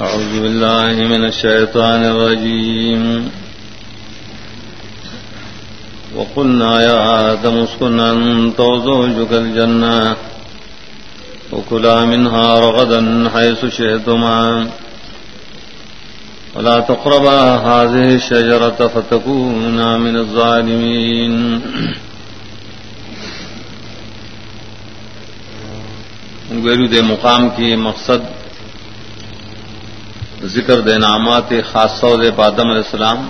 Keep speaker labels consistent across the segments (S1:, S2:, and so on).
S1: أعوذ بالله من الشيطان الرجيم. وقلنا يا آدم اسكن أنت وزوجك الجنة وكلا منها رغدا حيث شئتما. ولا تقربا هذه الشجرة فتكونا من الظالمين. گیرو دے مقام کی مقصد ذکر دے نامات خاصہ دے پادم علیہ السلام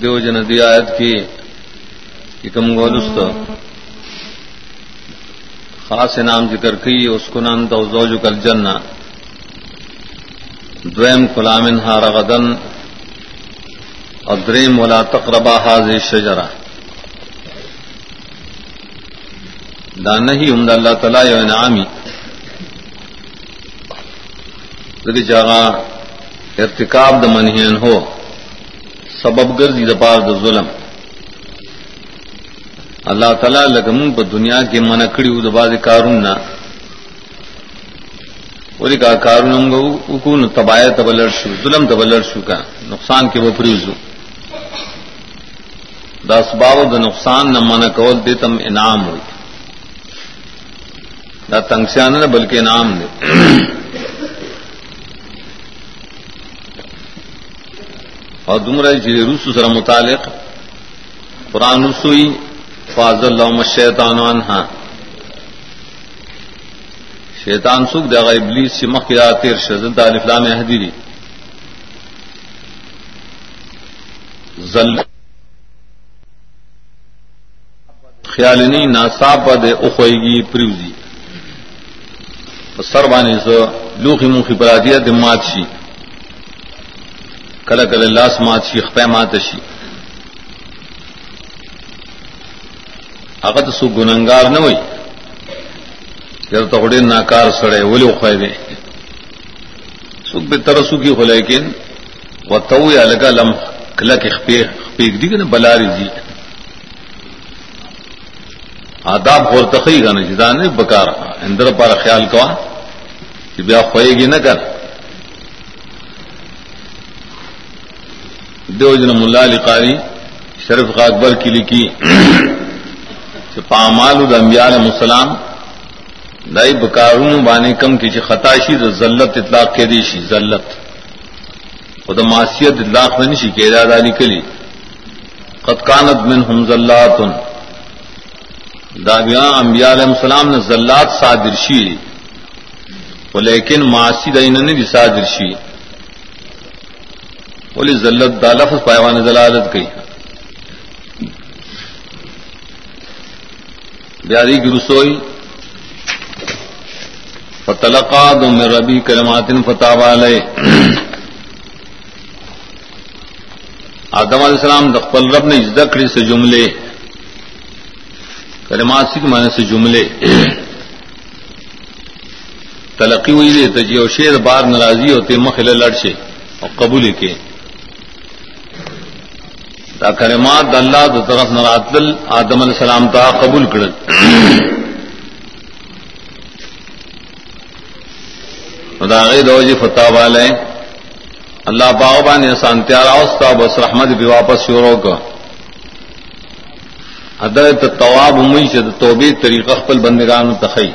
S1: دیو جن دی آیت کی کم گولست خاص انعام ذکر کی، اس کو نان تو زوج کل جنا دویم کلامن ہار غدن. اور دریم ولا تقربا حاض شجرا دان ہی عمد اللہ تعالی یو انعامی. ددی جگہ ارتکاب د منہین ہو، سبب گردی دپار د ظلم۔ اللہ تعالی لگم په دنیا کې من کړیو د باز کارون نه ولی کا کارون موږ وکونو تباہ تبلر شو، ظلم تبلر شو کا، نقصان کې و پریزو۔ دا اسباب د نقصان نه من کول دې تم انعام وي دا تنگسیان نه بلکې انعام دی اور دمرا جی روس سر متعلق۔ قرآن رسوئی فاض اللہ شیطان ہاں شیطان سکھ دے ابلیس سے مخ یا تیر شزد الفلام حدیری زل خیالنی ناصاب دے اخوئیگی پریوزی۔ سر بانی سو لوخی مخی پراتیا دمات شی۔ کل کل لاس مات شی خپے مات شی هغه سو ګننګار نه وي یو ته وړي ناکار سره ولي خو دې. سو به ترسو کی خو لیکن وتو یا لگا لم کله کې خپې خپې دې کنه بلاری دي آداب اور تخی غنه جدا نه؟ بکار اندر پر خیال کوا چې بیا خوېږي نه کر دیو جن مولا علی قاری شرف اکبر کی لکھی پامال الانبیاء علیہ السلام دائی بکارون بانے کم کی چی خطاشی دا ذلت اطلاق کے دیشی ذلت خود معصیت اطلاق میں نشی کہ ارادہ کلی قد کانت من ہم ذلات دابیاں انبیاء علیہ السلام نے ذلات صادر شی. لیکن معاشی دین نے بھی صادر شی. بولی ذلت دا لفظ پائوان ضلالت گئی بیاری کی رسوئی فتلقا دو میں ربی کلمات فتح والے آدم علیہ السلام دقبل رب نے ذکر سے جملے کلمات سکھ معنی سے جملے تلقی ہوئی دے تجی اور شیر بار ناراضی ہوتے مخل لڑشے اور قبول کے دا کلمات د الله د طرف نه راتل آدم علی السلام ته قبول کړل. خدا غي دوجی فتح والے الله باغ باندې سانتیا راوستا بس رحمت به واپس شروع کو حضرت تواب امی سے توبې طریقه خپل بندگانو تخی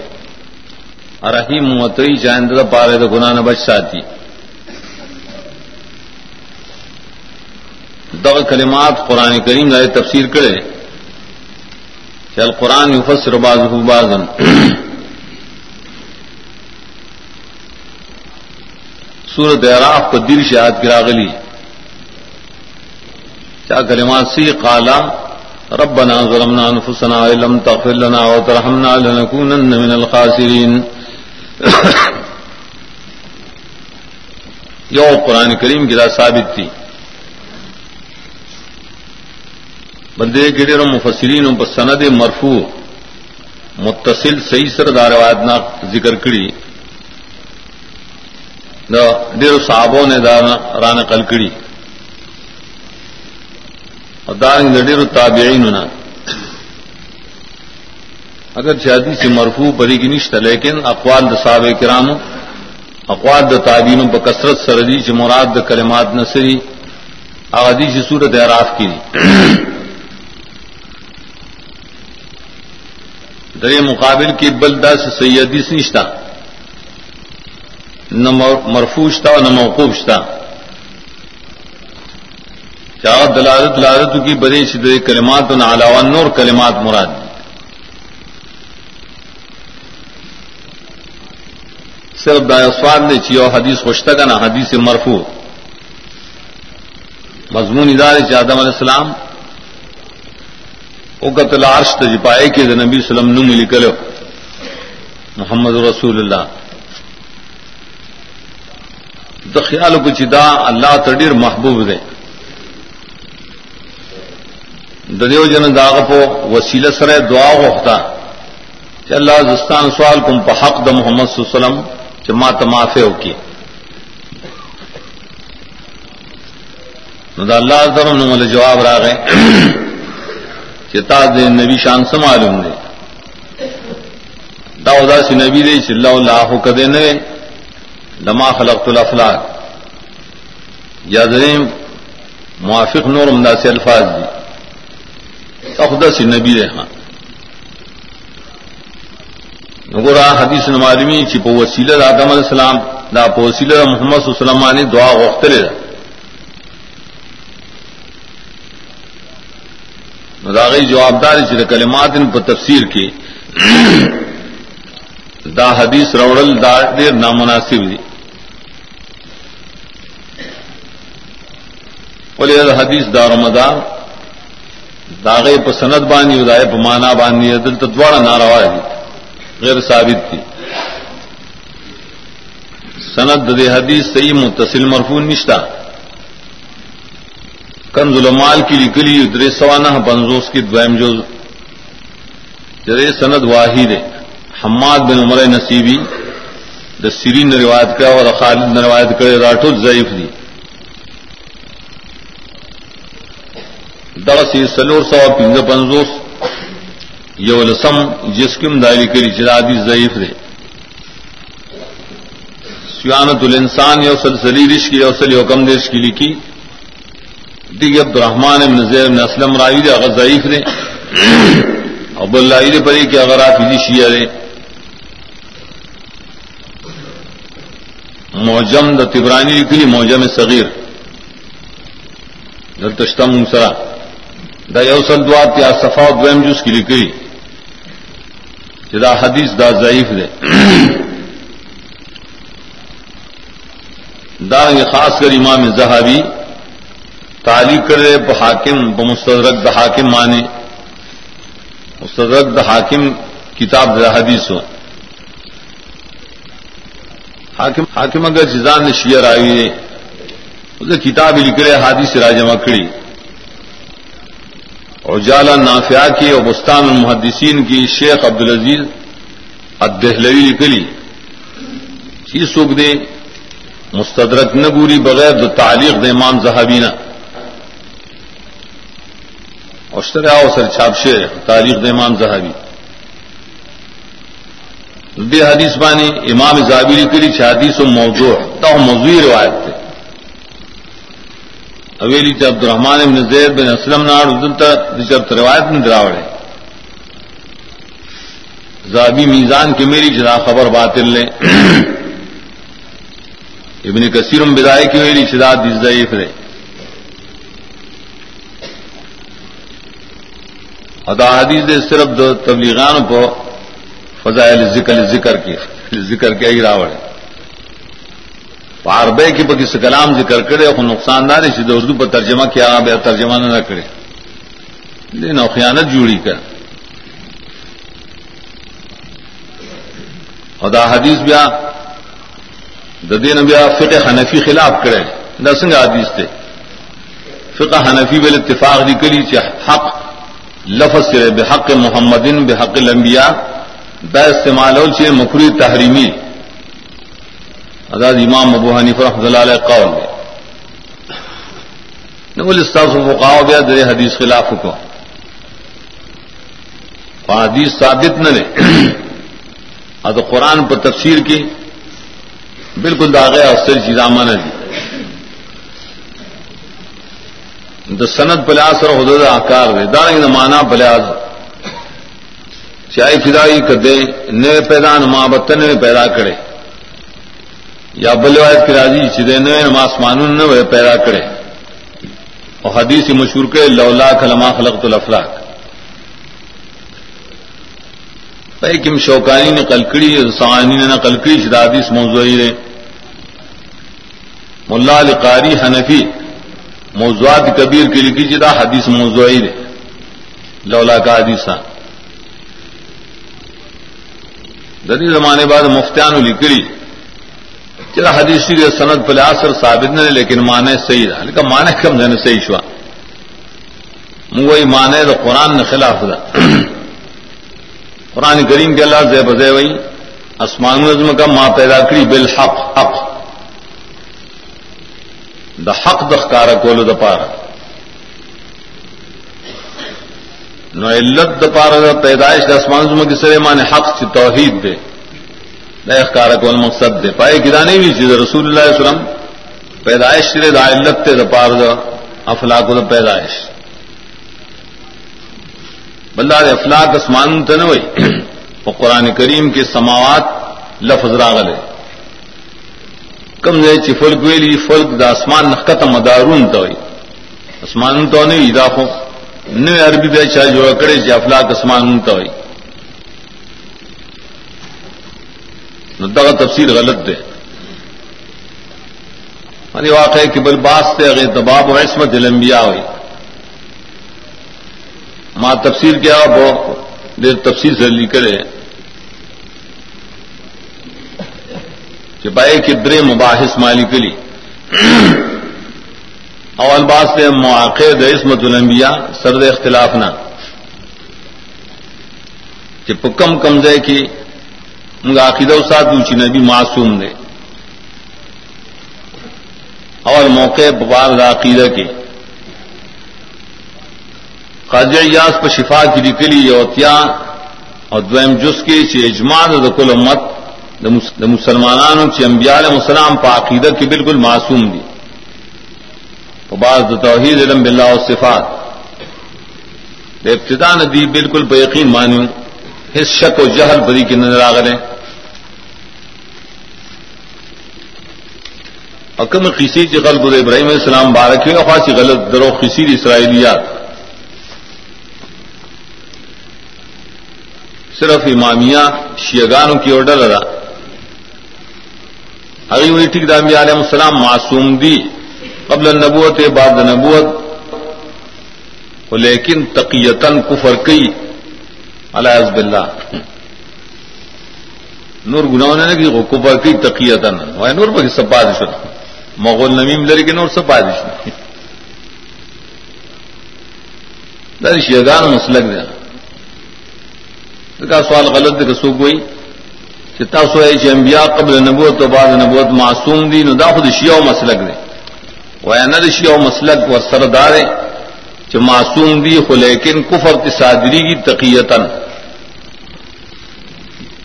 S1: رحیم متری جاندره پاره د ګنا نه بچ ساتي. دغ کلمات قرآن کریم لائے تفسیر کرے۔ چل قرآن یفسر باز بازن سورت اعراف کو دل شہاد کی راغلی۔ کیا کلمات سی قالا ربنا ظلمنا انفسنا لم تغفر لنا وترحمنا لنكونن من الخاسرين یو قرآن کریم کی ثابت تھی۔ بندے گرے مفسرین پر سند مرفو متصل صحیح سر دارواد نہ ذکر کری ڈیر صحابوں نے ران کل کڑی اور دارنگ ڈیر تابعین نا اگر شادی سے مرفو پری کی نشت لیکن اقوال د صاب کرام اقوال د تعبین و بکثرت سردی سے مراد د کلمات نصری آدی سے صورت اعراف کی در مقابل کی بلدا سے سیدی سے نشتہ نہ مرفوشتا نہ موقوفشتا چاہ دلالت لالت کی بدی سے کلمات نہ علاوہ نور کلمات مراد۔ صرف دا نے چی اور حدیث خوشتا کا نا حدیث مرفو مضمون ادارے چ آدم علیہ السلام او قتل عرش تج پائے کہ نبی وسلم نم لکلو محمد رسول اللہ د خیال کو چدا اللہ تڈیر محبوب دے ددیو جن داغ پو وسیلہ سر دعا ہوتا کہ اللہ زستان سوال کم پا حق د محمد صلی اللہ علیہ وسلم چې ما جما تمافے ہو کی اللہ تعالیٰ مل جواب را گئے چتا دے نبی شان سے معلوم دے۔ دا ادا سی نبی دے چل اللہ کدے نوے لما خلقت الافلاق۔ یا دریم موافق نور امدا سے الفاظ دی۔ خدا سی نبی دے ہاں نگورا حدیث نمالمی چی پا وسیلہ دا آدم علیہ السلام، دا پا وسیلہ محمد صلی اللہ علیہ وسلم آنی دعا غختلے دا۔ دا غی جوابداری چی دا کلمات ان پا تفسیر کی دا حدیث روڑل دا دیر نامناسب دی ولی دا حدیث دا رمضان دا غی پا سند بانی و دا پا مانا بانی دل تدوارا ناروا دی، غیر ثابت تھی سند دے حدیث صحیح متصل مرفون نشتا. کنز المال کی لکلی درے سوانہ پنزوس کی دوائم جو جرے سند واحد حماد بن عمر نصیبی دا سرین روایت کا اور خالد نے روایت کرے راٹو ضعیف دی. دس سلور سوا پنج پنزوس یو لسم جس دائری کری چرادی ضعیف دے سیانت الانسان یو سلسلی رش کی یوسل یوکم دیش کی لکھی دیگی عبد الرحمان ابن زیر ابن اسلم رائی دے اگر ضعیف دے اب اللہ دے پری کہ اگر آپ ہی شیعہ دے موجم د تبرانی لکلی موجم صغیر. در تشتم سرا دا یوسل دوات یا صفا دویم جس کی لکلی جدا حدیث دا ضعیف دے دا خاص کر امام زہابی تعلیق کر رہے حاکم مستدرک دا حاکم مانے۔ مستدرک دا حاکم کتاب دا حدیث ہو حاکم حاکم اگر جزان نے شیئر آئی ہے اسے کتاب لکھ رہے حادث راج مکڑی اور جالا نافیا کی اور بستان المحدثین کی شیخ عبد العزیز ادہلوی لکلی چیز سوکھ دے، مستدرک نبوری بغیر دو تعلیق دے امام زہابینہ اشترا اور سر چھاپ شیر تعلیق دے امام زہابی بے حدیث بانی امام زہابی لکلی حدیث و موضوع تو موضوعی روایت تھے اویلی تے عبد الرحمان ابن زید بن اسلم نار دلتا دچب روایت میں دراوڑے زابی میزان کی میری جدا خبر باطل لے ابن کثیرم بدائے کی میری شداد دی ضعیف رہے ادا حدیث دے صرف دو تبلیغان کو فضائل ذکر ذکر کی. ذکر کے ہی راوڑے. عربے کی پکی سے کلام ذکر کرے اور نقصان دار اسی اردو پر ترجمہ کیا بے ترجمہ نہ کرے. لیکن خیانت جوڑی کر. خدا حدیث بیا ددین بیا فقہ حنفی خلاف کرے. نسنگ حدیث تھے فقہ حنفی بل اتفاق دی کری چاہ حق لفظ سے بحق محمدن بحق الانبیاء بے استعمال ہو چاہے مکری تحریمی۔ اداد امام ابو حنیف رحمۃ اللہ علیہ قول دے۔ نقل استاذ فقاؤ گیا در حدیث خلاف کو۔ حدیث ثابت نہ لے تو قرآن پر تفسیر کی۔ بالکل داغے اثر چیزامہ نہ دی۔ دا سند پلیاس اور حدود آکار دے دارنگ نہ مانا پلیاس چاہے فدائی کدے نئے پیدا نما بتن میں پیدا کرے. یا بلوایت کی راضی چدے نئے نماسمان نہ پیدا کرے. اور حدیث مشہور کے لولا کلما خلق الافلاق کم شوکانی نے کلکڑی سوانی نے کلکڑی شدادیس موضوعی رہے ملا علی قاری حنفی موضوعات کبیر کی لکھی جدا حدیث موضوعی رہے لولا کا حدیثہ ددی زمانے بعد مفتیان لکڑی چلا حدیث سند پلے اثر ثابت نہیں لیکن مانے صحیح رہا لیکن مانے کم جانے صحیح شوا وہی مانے تو قرآن نے خلاف تھا قرآن کریم کے اللہ زے بزے اسمان نظم کا ماں پیدا کری بالحق، حق. دا حق دخ کارا کولو دا پارا نو علت دا پارا دا پیدائش دا اسمان نظم کی سرے مانے حق چی توحید دے دا اخکارا کول مقصد دے پائے کدا نہیں بھی چیز رسول اللہ علیہ وسلم پیدائش چرے دا علت تے دا پارا دا افلاق دا پیدائش بلدار افلاق اسمان تنوئی وہ قرآن کریم کے سماوات لفظ راغل ہے کم دے چی فلک ویلی، فلک دا اسمان نخت مدارون تو اسمان تو نہیں داخو نو عربی بے چاہ جو اکڑے چی افلاق اسمان تو دغه تفسیر غلط دے ہماری یعنی واقع ہے کہ بل باس سے اگر دباب و عصمت الانبیاء ہوئی ماں تفسیر کیا وہ دیر تفسیر سے لی کرے کہ بھائی کے برے مباحث مالی کلی اول باس سے مواقع عصمت الانبیاء سرد اختلاف نہ۔ کہ پکم کمزے کی منگا عقیدہ ساتھ اونچی نبی معصوم دے۔ اور موقع ببار عقیدہ کے۔ قاضی ایاس پر شفا کی نکلی یوتیا اور دویم جس کی چی اجماع دا کل امت۔ دا مسلمانانوں چی انبیاء علیہ السلام پا عقیدہ کی بالکل معصوم دی بعض دا توحید، علم باللہ و صفات. دا ابتدا ندی بالکل پا یقین مانیو. اس شک و جہل بری کی نظر آگرے اکم خیسی چی غلب ابراہیم علیہ السلام بارکی خاصی غلط درو خیسی اسرائیلیات. صرف امامیہ شیگانوں کی آرڈر ادا. اگلی ہوئی ٹھیک دامی علیہ السلام معصوم دی. قبل نبوت بعد نبوت. لیکن تقیتن کفر کئی علیہ حزب اللہ نور گناہ نے کہ کفر کی تقیتن وہ نور پر سب بادش مغول نمیم لڑی کے نور سب بادش در شیگان مسلک دیا کا سوال غلط دے کسو کوئی چتا سو ہے چ انبیاء قبل نبوت تو بعد نبوت معصوم دی نو دا خود شیعہ مسلک دے و انا د شیعہ مسلک و سردار چ معصوم دی خو لیکن کفر کی صادری کی تقیتن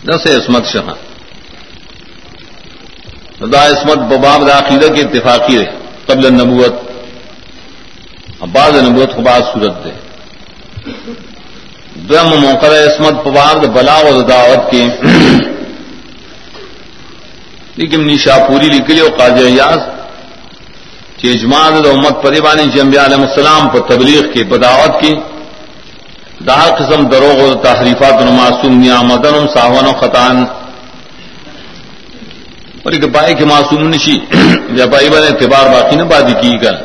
S1: نس عصمت شہاں دا عصمت بباب دا عقیدہ کی اتفاقی ہے قبل نبوت بعد نبوت کو بعد صورت دے دم موقع عصمت پوار بلا و دعوت کی لیکن نیشا پوری لکھ لی قاضی ایاز، کہ اجماع امت پریبانی جمبی علیہ السلام پر تبلیغ کی بداوت کی۔ دا قسم دروغ و تحریفات معصوم، نیامدن ساون و خطان۔ اور ایک پائے کہ معصوم نشی، جب آئی بنے اعتبار باقی نہ بادی کی گل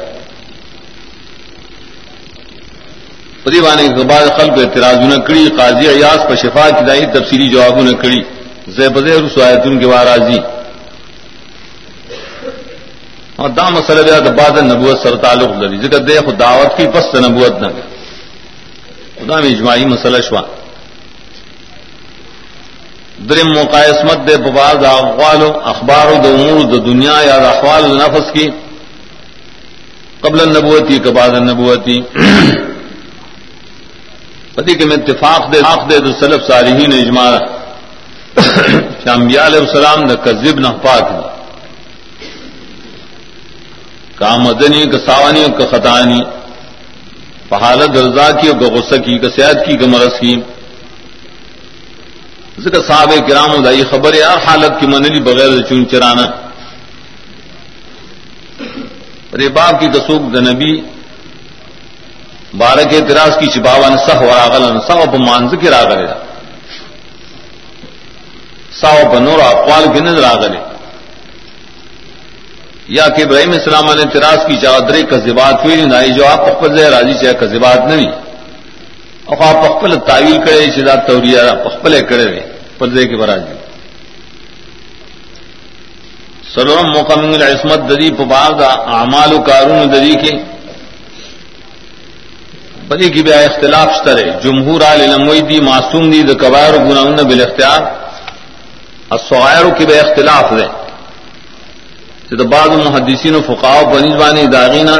S1: پریوانے کے بعد خلق اعتراض نہ کڑی قاضی ایاس پر شفا کی دائی تفصیلی جواب نہ کڑی زیبز رسوایتن کے باراضی اور دا مسئلہ بیا تو بعد نبوت سر تعلق لڑی ذکر دے خود دعوت کی، پس نبوت نہ خدا میں اجماعی مسئلہ شوا درم موقع عصمت دے بباد اقوال اخبار و امور، د دنیا یا اخوال نفس کی. قبل النبوتی کے بعد النبوتی پتی کے میں اتفاق دے دے تو سلف صالحین اجماع. انبیاء علیہ السلام نہ کذب نہ پاک دی کا مدنی کا ساوانی کا خطانی۔ پہالت رضا کی اور غصہ کی کا صحت کی کا مرض کی۔ ذکر صاحب کرام دائی خبر ہے، ہر حالت کی منلی بغیر چون چرانا۔ ارے باپ کی کسوک د نبی بارہ کے اعتراض کی چپاوا نے سہ وراغل سہ و مانز کے راغلے سا و بنور اقوال کے نظر آگلے یا کہ ابراہیم السلام نے اعتراض کی چادرے کذبات ہوئی نہیں جو آپ پخپل سے راضی چاہے کذبات نہیں اور آپ پخپل تعویل کرے شداد توریا پخپل کرے رہے پردے کے براجی سلورم موقع منگل عصمت دری پبار دا اعمال و کارون دری کے۔ بدی کی بیا اختلاف سترے جمہور عالموئی دی، معصوم دی، دا کبائر و گناہن بل اختیار الصغائر کی بے اختلاف دے کہ بعض محدثین و فقاو بنی بانی داغینا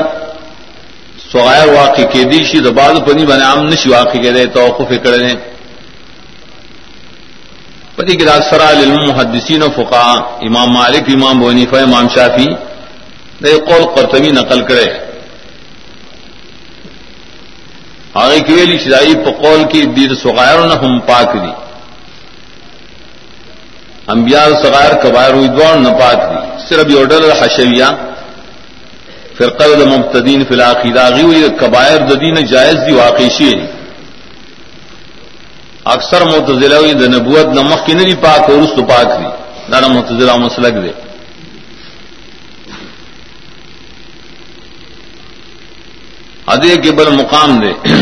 S1: صغائر واقع کے دیشی دا بعض بنی بانی عام نشی واقع کے دے توقف کرے پتی کی اکثر علم محدثین و فقا امام مالک، امام بنیفہ امام شافی دے قول قرطبی نقل کرے آگے کی ویلی شدائی پقول کی دیر سغائر نہ ہم پاک دی انبیاء سغائر کبائر امیدوار نہ پاک دی صرف یہ ڈر حشویہ. پھر قرد مبتدین فی العقیدہ ہوئی کبائر ددین جائز دی، واقعی شی اکثر متضلا ہوئی د نبوت نمک کی نہیں پاک اور اس تو پاک دی. نہ متضلا مسلک دے. ادے کے بل مقام دے.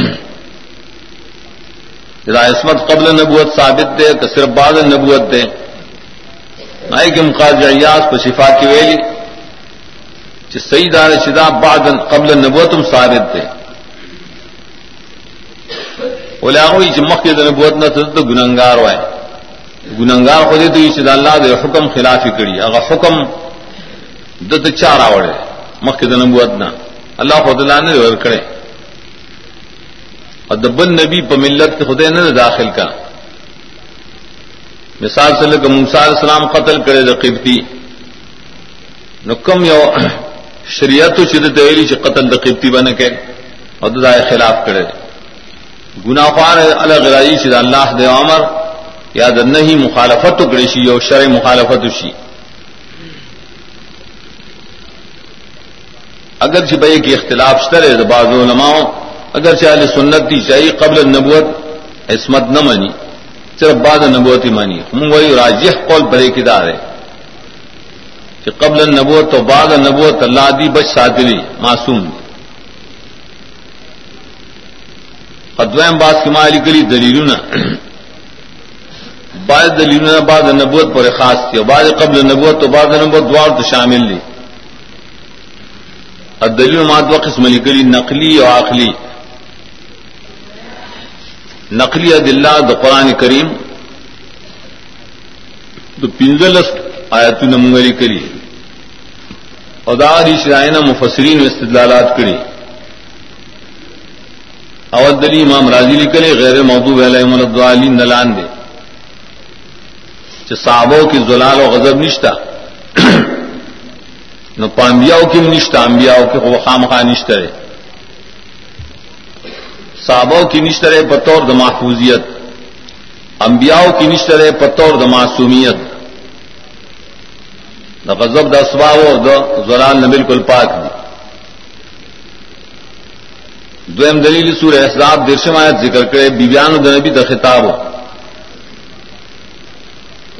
S1: عصمت قبل نبوت ثابت دے، کہ صرف بعد نبوت دے. نائ کے مقاصد ایاس کو شفا کی ویلی صحیح دار شدہ بعد قبل نبوت ثابت دے۔ بولے آئی چمک کے نبوت نہ تو گننگار وائے گننگار خود تو یہ شدہ اللہ دے حکم خلافی کری۔ اگر حکم دت چار آوڑے مکھ کے نبوت نہ۔ اللہ خود اللہ نے ور کرے اور دبن نبی پملت کے خدے نے داخل کا۔ مثال سے لگ موسا علیہ السلام قتل کرے دقیبتی نکم یو شریعت شدت ویلی چ قتل دقیبتی بن کے اور دائے خلاف کرے گناہ خوار الگ رائی شد اللہ دے عمر یا نہیں مخالفت تو کرے شی اور شرع مخالفت شی اگر بھائی کی اختلاف سترے بعض علماء، اگر چاہے سنت دی چاہیے قبل نبوت عصمت نہ مانی صرف بعد نبوت ہی مانی ہم وہی راجح قول برے کدار ہے کہ قبل نبوت تو بعد نبوت اللہ دی بچ سادری معصوم ادویم باس کی مالی کری دلیل بعض دلیل بعد نبوت پر خاص تھی بعض قبل نبوت تو بعد نبوت دوار تو شامل لی دلیل ماد و قسم لکلی نقلی اور آخلی نقلی دلہ د قرآن کریم تو پنزلس آیت نمگری کری ادار شرائنا مفسرین استدلالات کری اود دلی امام راضی لکلے غیر محبوب علیہ ملد نلان دے صحابوں کی زلال و غضب نشتہ نو پامبیاؤ کی نشتہ امبیاؤ کے خام خواہ نشترے صحابوں کی نشترے بطور د محفوظیت انبیاؤ کی نشترے بطور د معصومیت نہ غضب د اسباب اور د زلال نہ بالکل پاک دی۔ دویم دلیل سور احزاب درشم آیت ذکر کرے بیبیان د نبی د خطاب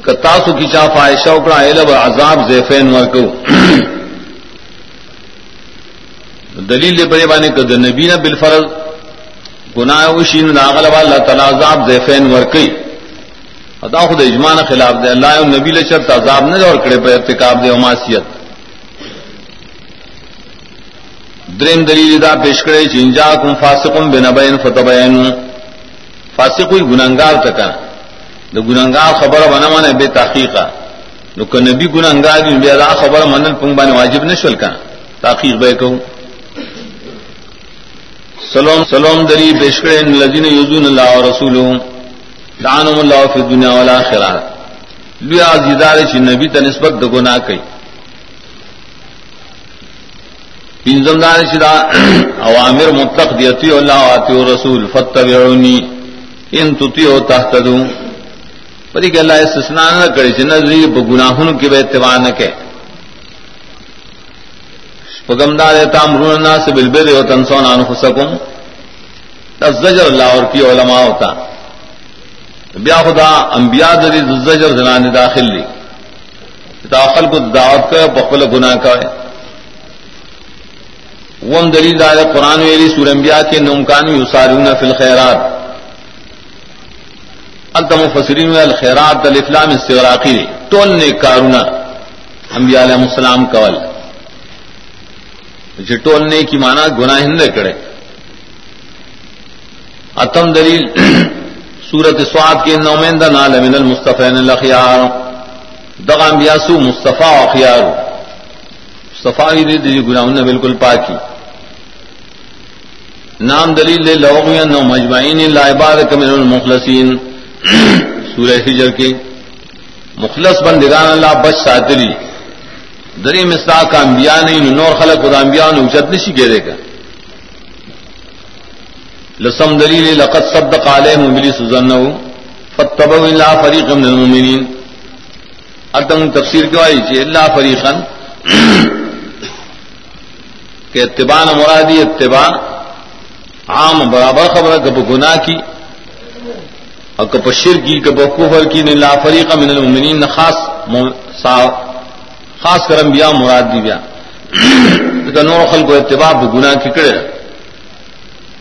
S1: کتاسو کی چاف عائشہ اکڑا علب عذاب زیفین ورکو۔ دلیل بڑے بانے کا نبی نہ بالفرض گناہ وشین ناغل والا تنازاب زیفین ورکی۔ ادا خود اجمان خلاف دے۔ اللہ نبی لچر تذاب نہ اور کڑے پہ ارتکاب دے اماسیت دریم دلیل دا پیش کرے چنجا کم فاسقم بے نبین فتبین فاسق ہوئی گننگار تکا۔ دا گننگار خبر بنا من بے تحقیقہ نو کہ نبی گننگار بے دا خبر منل پنگ بان واجب نشول کا۔ تحقیق بے کہوں۔ سلام سلام دری بیشکڑے لذین یوزون اللہ و رسول دانم اللہ فی دنیا والا خیرات لیا زیدار چی نبی تا نسبت دا گناہ کئی. پینزم دار چی دا اوامر مطلق دیتی اللہ و آتی رسول فتبعونی ان تطیعو تحتدو پری کہ اللہ استثناء نہ کرے چی نظری با گناہن کی بے اتباع نہ کہ پگمدار تامرون الناس بالبر و تنسون انفسکم زجر اللہ اور کی علماء ہوتا. بیا خدا انبیاء دری زجر زنان داخل لی. داخل کو دعوت کا بخل گناہ کا ہے. دلیل دار قرآن ویلی سور انبیاء کے نمکان یسارون فی الخیرات. التم فسرین الخیرات الافلام استغراقی ٹول نے کارونا. انبیاء علیہ السلام کول جٹولنے کی مانا گناہ ہند کرے۔ اتم دلیل سورت سواد کے نومین نال من المصطفین الخیار دغام بیاسو مصطفیٰ اخیار۔ صفائی دے دی گناہ نے بالکل پاکی۔ نام دلیل دے لوگی نو مجمعین لا عبادت من المخلصین۔ سورہ حجر کے مخلص بندگان اللہ بچ ساتلی دری مسا کا انبیاء نہیں نور خلق خدا انبیاء نے اچت نہیں سیکھے دے گا۔ لسم دلیل لقد صدق علیہ مبلی سزن فتب اللہ فریق من المؤمنین۔ اتم تفسیر کیوں آئی چی؟ اللہ فریقن کہ اتباع مرادی اتباع عام برابر خبر کب گناہ کی اور کب شر کی کب کفر کی لا فریق من المؤمنین خاص خاص کرم بیا مراد دی بیا. نور خل کو اتباع گناہ کی کرے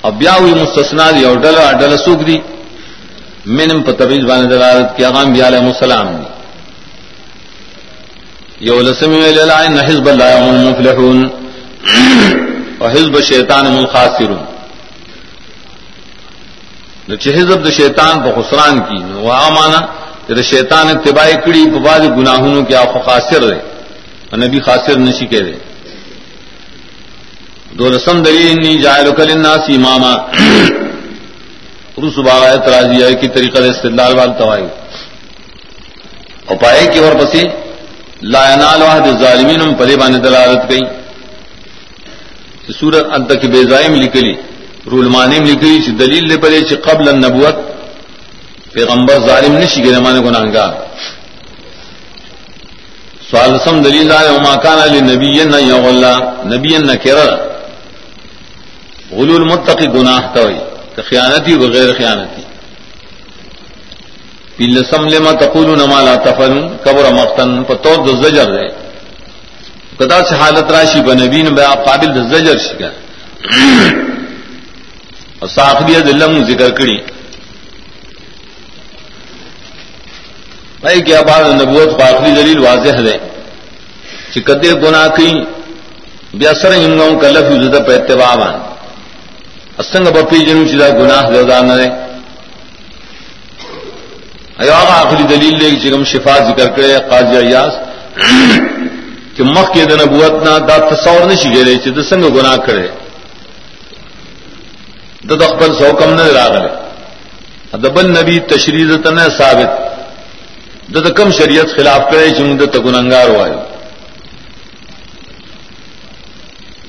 S1: اب بیا ہوئی مستثنا دی اور ڈل ڈل سوکھ دی؟ منم مینم پتبیز بان دلالت کی اغام بیا علیہ السلام دی. یو لسمی لائن حزب اللہ المفلحون. اور حزب شیطان الخاسرون. حزب د شیطان په خسران کې کی وہ مانا کہ شیطان اتباع کڑی بعد گناہوں کے آپ خاصر رہے نبی خاصر نشی کہہ دے۔ دو رسم دلی انی جائل کل الناس اماما رس باغ اعتراضی ہے کی طریقہ استدلال وال توائی اور پائے کہ اور بسی لا ینال واحد ظالمین ہم پلے بانے دلالت گئی سورت انت کی بیزائم لکلی رول مانیم لکلی، چی دلیل لے پلے چی قبل النبوت پیغمبر ظالم نشی گئے مانے گناہگار۔ سوال سم دلیل آئے وما کان علی نبی نہ یغلا نبی نہ کرا غلول متقی گناہ توئی کہ خیانتی بغیر خیانتی۔ پیل سم لما تقولون ما لا تفعلون، قبر مقتن پتور د زجر دے۔ کدا سے حالت راشی بنبی نے بیا قابل د زجر شکا۔ اور صاحبیہ دلم ذکر کړي بھائی کیا بات نبوت کو دلیل واضح ہے۔ کہ کدے گنا کی، بے اثر ہنگاؤں کا لفظ زدہ پہ اتباع بان۔ اسنگ بپی جنو چیزا گناہ زیادہ نہ رہے۔ ایو آغا آخری دلیل لے چکم شفا ذکر کرے، قاضی ایاس کہ مخ کے دن نبوت نہ، دا تصور نشی گئے چی دا سنگ گناہ کرے۔ دا دخبل سو کم نہ راغلے دبل نبی تشریح تن ثابت۔ د کم شریعت خلاف کرے چند گنگار وایو.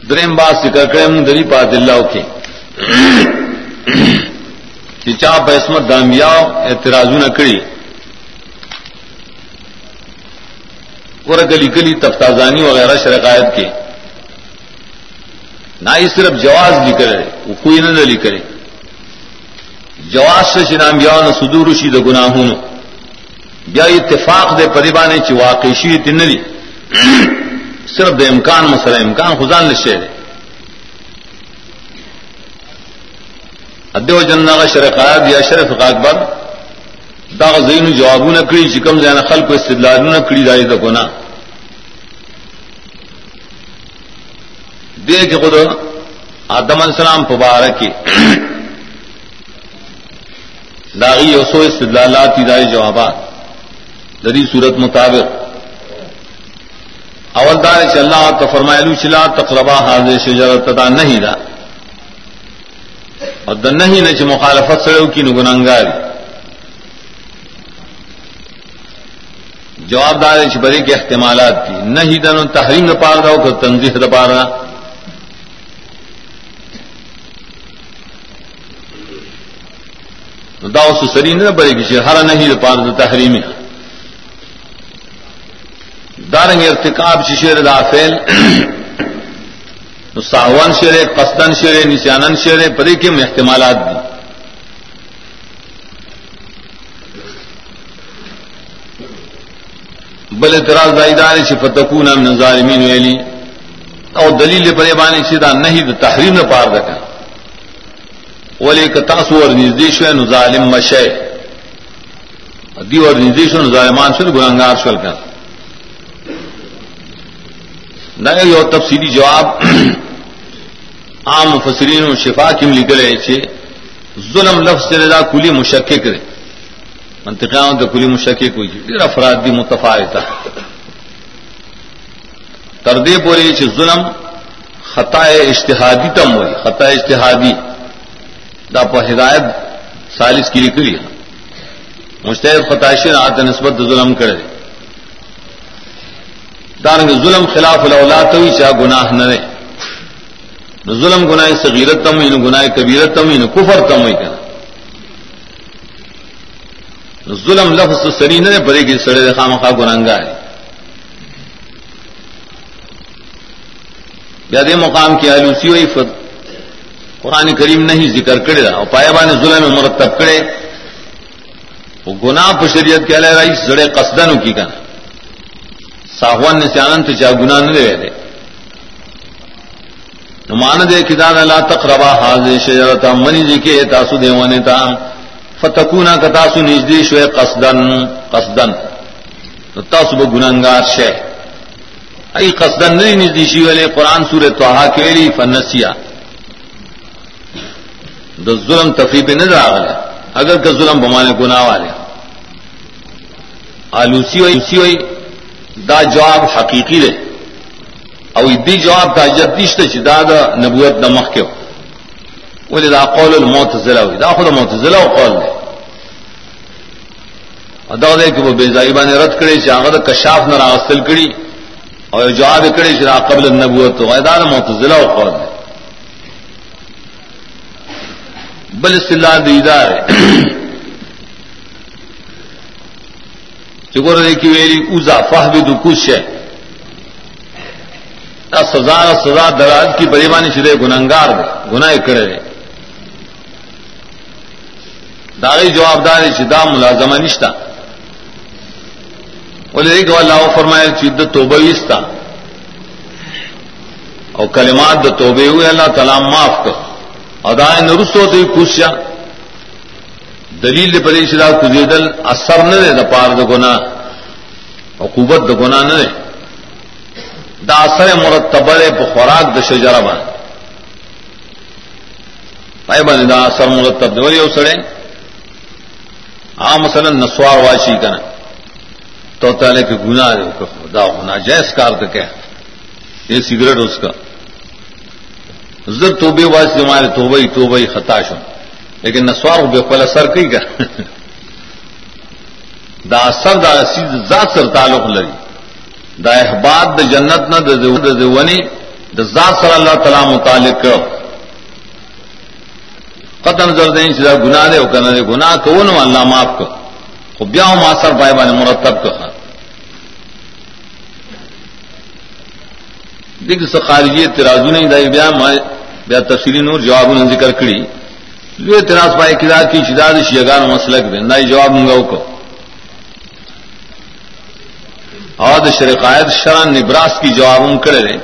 S1: دریم بات ذکر کرے من دری پات اللہ کے چا بسمت دامیا اعتراض نہ کری اور گلی گلی تفتازانی وغیرہ شرکایت کے نہ ہی صرف جواز لکھ رہے وہ کوئی نہ لکھ رہے جواز سے چنام یا نہ سدور شید گناہ ہوں بیا اتفاق دے پریبانے چی واقعی شی تن دی صرف دے امکان مسئلہ، امکان خزان لشے دے. ادو جن کا شرکات یا شرف اکبر دا زین جوابو نہ کڑی چکم زین خل کو استدلال نہ کڑی دائی تو گنا دے کے خود آدم السلام پبارک داغی یوسو استدلالات دائی جوابات. دری صورت مطابق. اول دار چ اللہ تو فرمائلو چلا تقربا حاضر شجرت تدا نہیں دا اور د نہیں نہ مخالفت سڑو کی نگنگاری جواب دار برے کے احتمالات کی نہ ہی دن تحریم پار رہا ہو تو تنظیح دپا رہا داؤ سری نہ بڑے کسی ہر نہیں پار تحریم دارنگ ارتکاب ششیر دافیل ساہوان شیرے قصدن شیرے نشانن شیرے پری کے احتمالات دی۔ بل اعتراض دائیدار فتکون من ظالمین ویلی، او دلیل پرے بانی سیدھا نہیں تحریم نہ پار رکھا ولی کتاسو اور نزدیش ہے ظالم مشے دی اور نزدیش و ظالمان شل گنگار شل کر نہ تفصیلی جواب عام مفسرین و شفا کم لکھ رہے تھے ظلم لفظ سے رضا کلی مشکے کرے منتقام تو کلی مشکے کوئی پھر افراد بھی متفاعتا تردے پورے چھ ظلم خطا اشتہادی تم ہوئی خطا اشتہادی دا پا ہدایت سالس کی لکھ لیا مشتحد خطائشین آت نسبت ظلم کرے۔ دارنگ ظلم خلاف الاولاد ہوئی چاہ گناہ نہ رہے ظلم گناہ صغیرت تم ہوئی گناہ کبیرت تم ہوئی کفر تم ہوئی کہنا ظلم لفظ سری نے بڑے کی سڑے خام خواہ گنانگا ہے۔ یاد مقام کی آلوسی ہوئی فت قرآن کریم نہیں ذکر کرے رہا اور پایا بان ظلم مرتب کرے۔ وہ گناہ پر شریعت کیا لے رہا سڑے قصدن کی کہنا ساہوان نے سے آنند چاہ گناہ نہ دے۔ رہے مان دے کدان اللہ تقربا حاضر شجرتا منی جی کے تاسو دیوانے تا۔ فتکونا کا تاسو نجدی شوے قصدن قصدن۔ تو تاسو با گنانگار شے۔ ای قصدن نری نجدی شی والے قرآن سور توحا کے لی فنسیا۔ دا ظلم تفریب نظر آگلے اگر کا ظلم بمانے گناہ والے۔ آلوسی ہوئی ہوئی۔ دا جواب حقیقی رہے او دی جواب کا جدیشت چدا دا نبوت نمخ کے ولی دا قول المعتزلہ ہوئی دا خود معتزلہ و قول دے ادا دے کہ وہ بے زائبہ نے رد کرے چاہ دا کشاف نہ راستل کری اور جواب کرے چاہ قبل النبوت تو دا معتزلہ و قول دے بل اصطلاح دیدار ہے چکور دے کی ویلی اوزا فہبی دو کچھ ہے سزا سزا دراز کی بریبانی شدے گننگار دے گناہ کرے دے داغی جواب دار شدا ملازمہ نشتا بولے ایک اللہ فرمائے چید توبہ اور کلمات د توبے ہوئے اللہ تعالیٰ معاف کر ادائے نرس ہوتے خوشیا دلیل پری شدہ کزیدل اثر نہ دے دا پار د گنا عقوبت د گنا نہ دے دا اثر مرتب په خوراک د شجره باندې پای باندې دا اثر مرتب دی ولی اوسړې عام مثلا نسوار واشي کنه تو تعالی کے گناہ ہے خدا ہونا جائز کار تو کیا۔ یہ سگریٹ اس کا۔ زر توبے واس ہمارے توبئی توبئی خطاش ہوں لیکن نسوار بے پل اثر کئی کا دا اثر، دا سید ذات سر تعلق لگی دا احباد د جنت نہ ونی د ذات سر اللہ تعالی متعلق. کرو قطن زردین چیزا گناہ دے کرنا دے گناہ کو نو اللہ معاف کر خو بیا ہوں ماسر پائے بانے مرتب کر دیکھ سے خارجی ترازو نہیں دائی بیا بیا تفصیلی نور جواب نے ذکر کری لو اعتراض پائے کدا کی شداد شیگان مسلک دے، نہ جواب منگاؤ کو۔ اور شرقائد شران نبراس کی جواب کرے رہے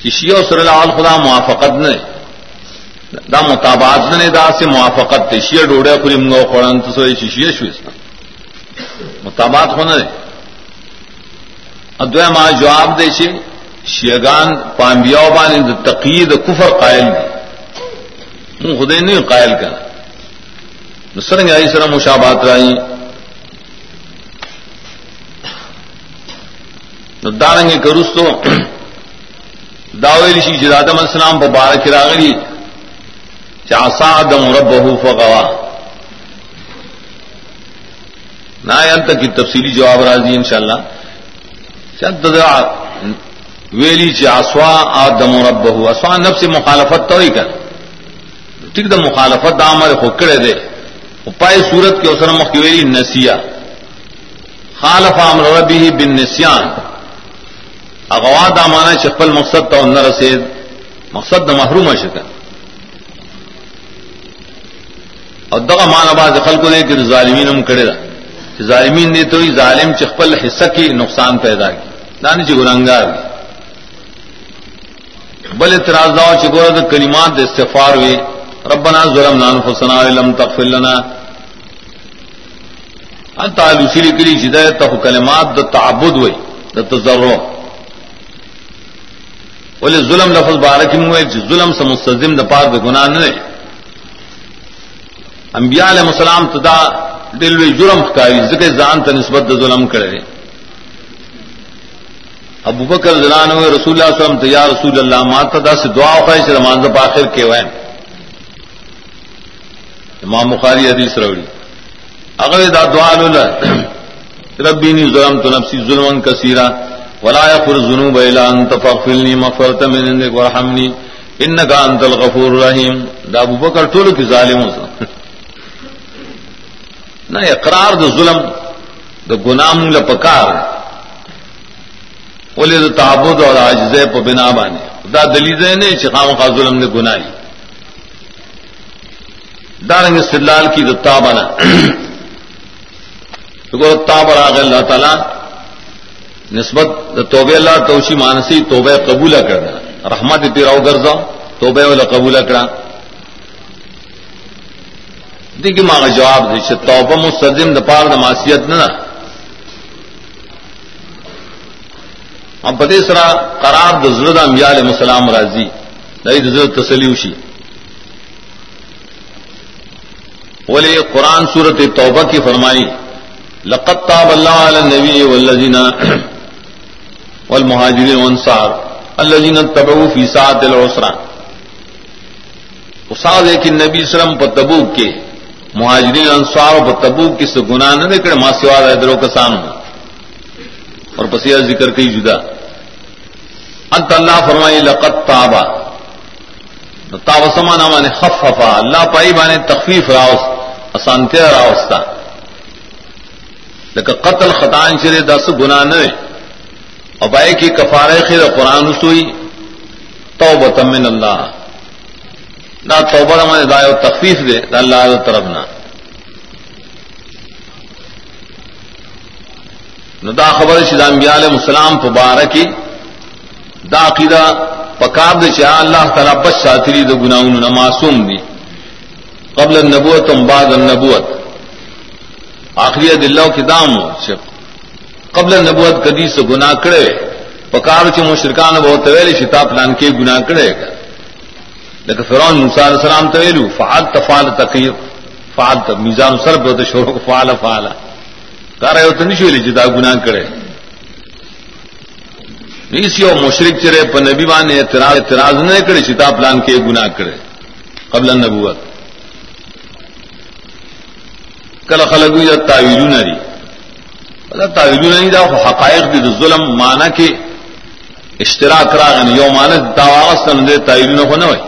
S1: کہ شیو صلی اللہ علیہ خدا موافقت نے دا مطابات نے دا سے موافقت تے شیع ڈوڑے پوری منگو خوران تو سوئی شیشیہ شو اس مطابات ہونا دے۔ ادوے ماں جواب دے چھے شیعگان پانبیاؤ بانی دا تقید کفر قائل دی من خدے نہیں، قائل کر۔ نصرنگ آئی سر مشابات رائی۔ دارنگے کروس تو داویل شی جدادم السلام پر بارک راغلی۔ چاسا دم رب فغوا نہ تک کی تفصیلی جواب راضی ان شاء اللہ ویلی چاسوا آدم رب بہو اسوا نب سے مخالفت تو ہی کر۔ ٹھیک دا مخالفت دا ہمارے خوکڑے دے۔ پائے سورت کے اوسر مخویلی نسیا خالف امر ربی بن نسیان۔ اغوا دا مانا چپل مقصد تو نہ رسید۔ مقصد دا محروم شکن اور دغا مانا باز خلق دے کہ ظالمین ہم کڑے دا۔ ظالمین دے تو ظالم چپل حصہ کی نقصان پیدا کی۔ دانی چی گناہگار بل اعتراض داو چکو دا کلمات دا استفار ہوئے ربنا ظلمنا انفسنا لم تغفر لنا. انت علو سیری کلی چیدہ تخو کلمات دا تعبد ہوئے دا تضرع. ولی ظلم لفظ بارکی موئے چی ظلم سے مستظم دا پار دا گناہ نہ انبیاء علیہ السلام تدا دلوی جرم خکاری ذکر زان تا نسبت دا ظلم کرے ابو بکر زلان ہوئے رسول اللہ صلی اللہ علیہ وسلم یا رسول اللہ ماتا دا سے دعا خواہی سے رمانزہ پاخر کے وین امام بخاری حدیث روڑی اگر دا دعا لولا. ربینی ظلم تو نفسی ظلم کثیرا. ولا یغفر الذنوب الا انت فاغفرنی مغفرۃ من عندك وارحمنی. انك انت الغفور الرحیم. دا ابو بکر ټولو کې ظالمو نہ اقرار د ظلم، د ګنام له پکار ولې د تعبد او عاجزه په بنا باندې؟ دا دلیل نه چې خامخا ظلم نه ګناي دارنګ استدلال کی دتا بنا تو تاب راغ اللہ تعالی، نسبت توبہ اللہ توشی مانسی توبہ قبول کرنا۔ رحمت تیراؤ گرزا، توبہ والا قبول کرا۔ دیکھیے ماں کا جواب دے توبہ مستظم دپار دماسیت نہ ہم پتے سرا قرار دزرد انبیاء علیہ السلام راضی نئی دزرد تسلیوشی۔ بولے قرآن صورت توبہ کی فرمائی لقت تاب اللہ علیہ نبی والذین والمہاجرین والانصار، الذین تبعوا فی ساعت العسرہ۔ استاد ہے کہ نبی سلم پر تبوک کے، مہاجرین انصار پر تبوک کی سے گناہ نہ دیکھے ماں سوا درو کسان اور پسیہ ذکر کئی جدا۔ انت اللہ فرمائی لقت تابا تاب سمانا مانے خففا اللہ پائی بانے تخفیف راوس اسانتیا راوستا لیکن قتل خطان چرے دس گنا نہ ابائے کی کفارے خیر قرآن سوئی تو من اللہ نہ توبہ میں دائیں تخفیف دے دا اللہ دا طرف نہ دا خبر شدام علیہ السلام پبارکی دا عقیدہ پکار دے چاہ اللہ تعالیٰ بچ ساتری دا گناہوں نہ معصوم دی. قبل النبوت ام بعد النبوت. آخری دلو کی دام قبل النبوت کدی سے گناہ کرے. پکار چ مشرکان بہت ویلی شتا پلان کے گناہ کرے گا. لیکن فرعون موسی علیہ السلام تویلو فعل تفعل تقیر فعل میزان سر بہت شروع فعل فعل کار ہے تو نہیں جدا گناہ کرے. اسی اور مشرق چرے پر نبی مان نے اعتراض اعتراض نہ کرے چتا پلان کے گناہ کرے۔ قبل النبوت۔ کل خلق یا تعویلو نری تعویلو نہیں دا حقائق دی ظلم مانا کے اشتراک راغن۔ یو مانا داواغستن دے تعویلو نہ ہونا ہوئی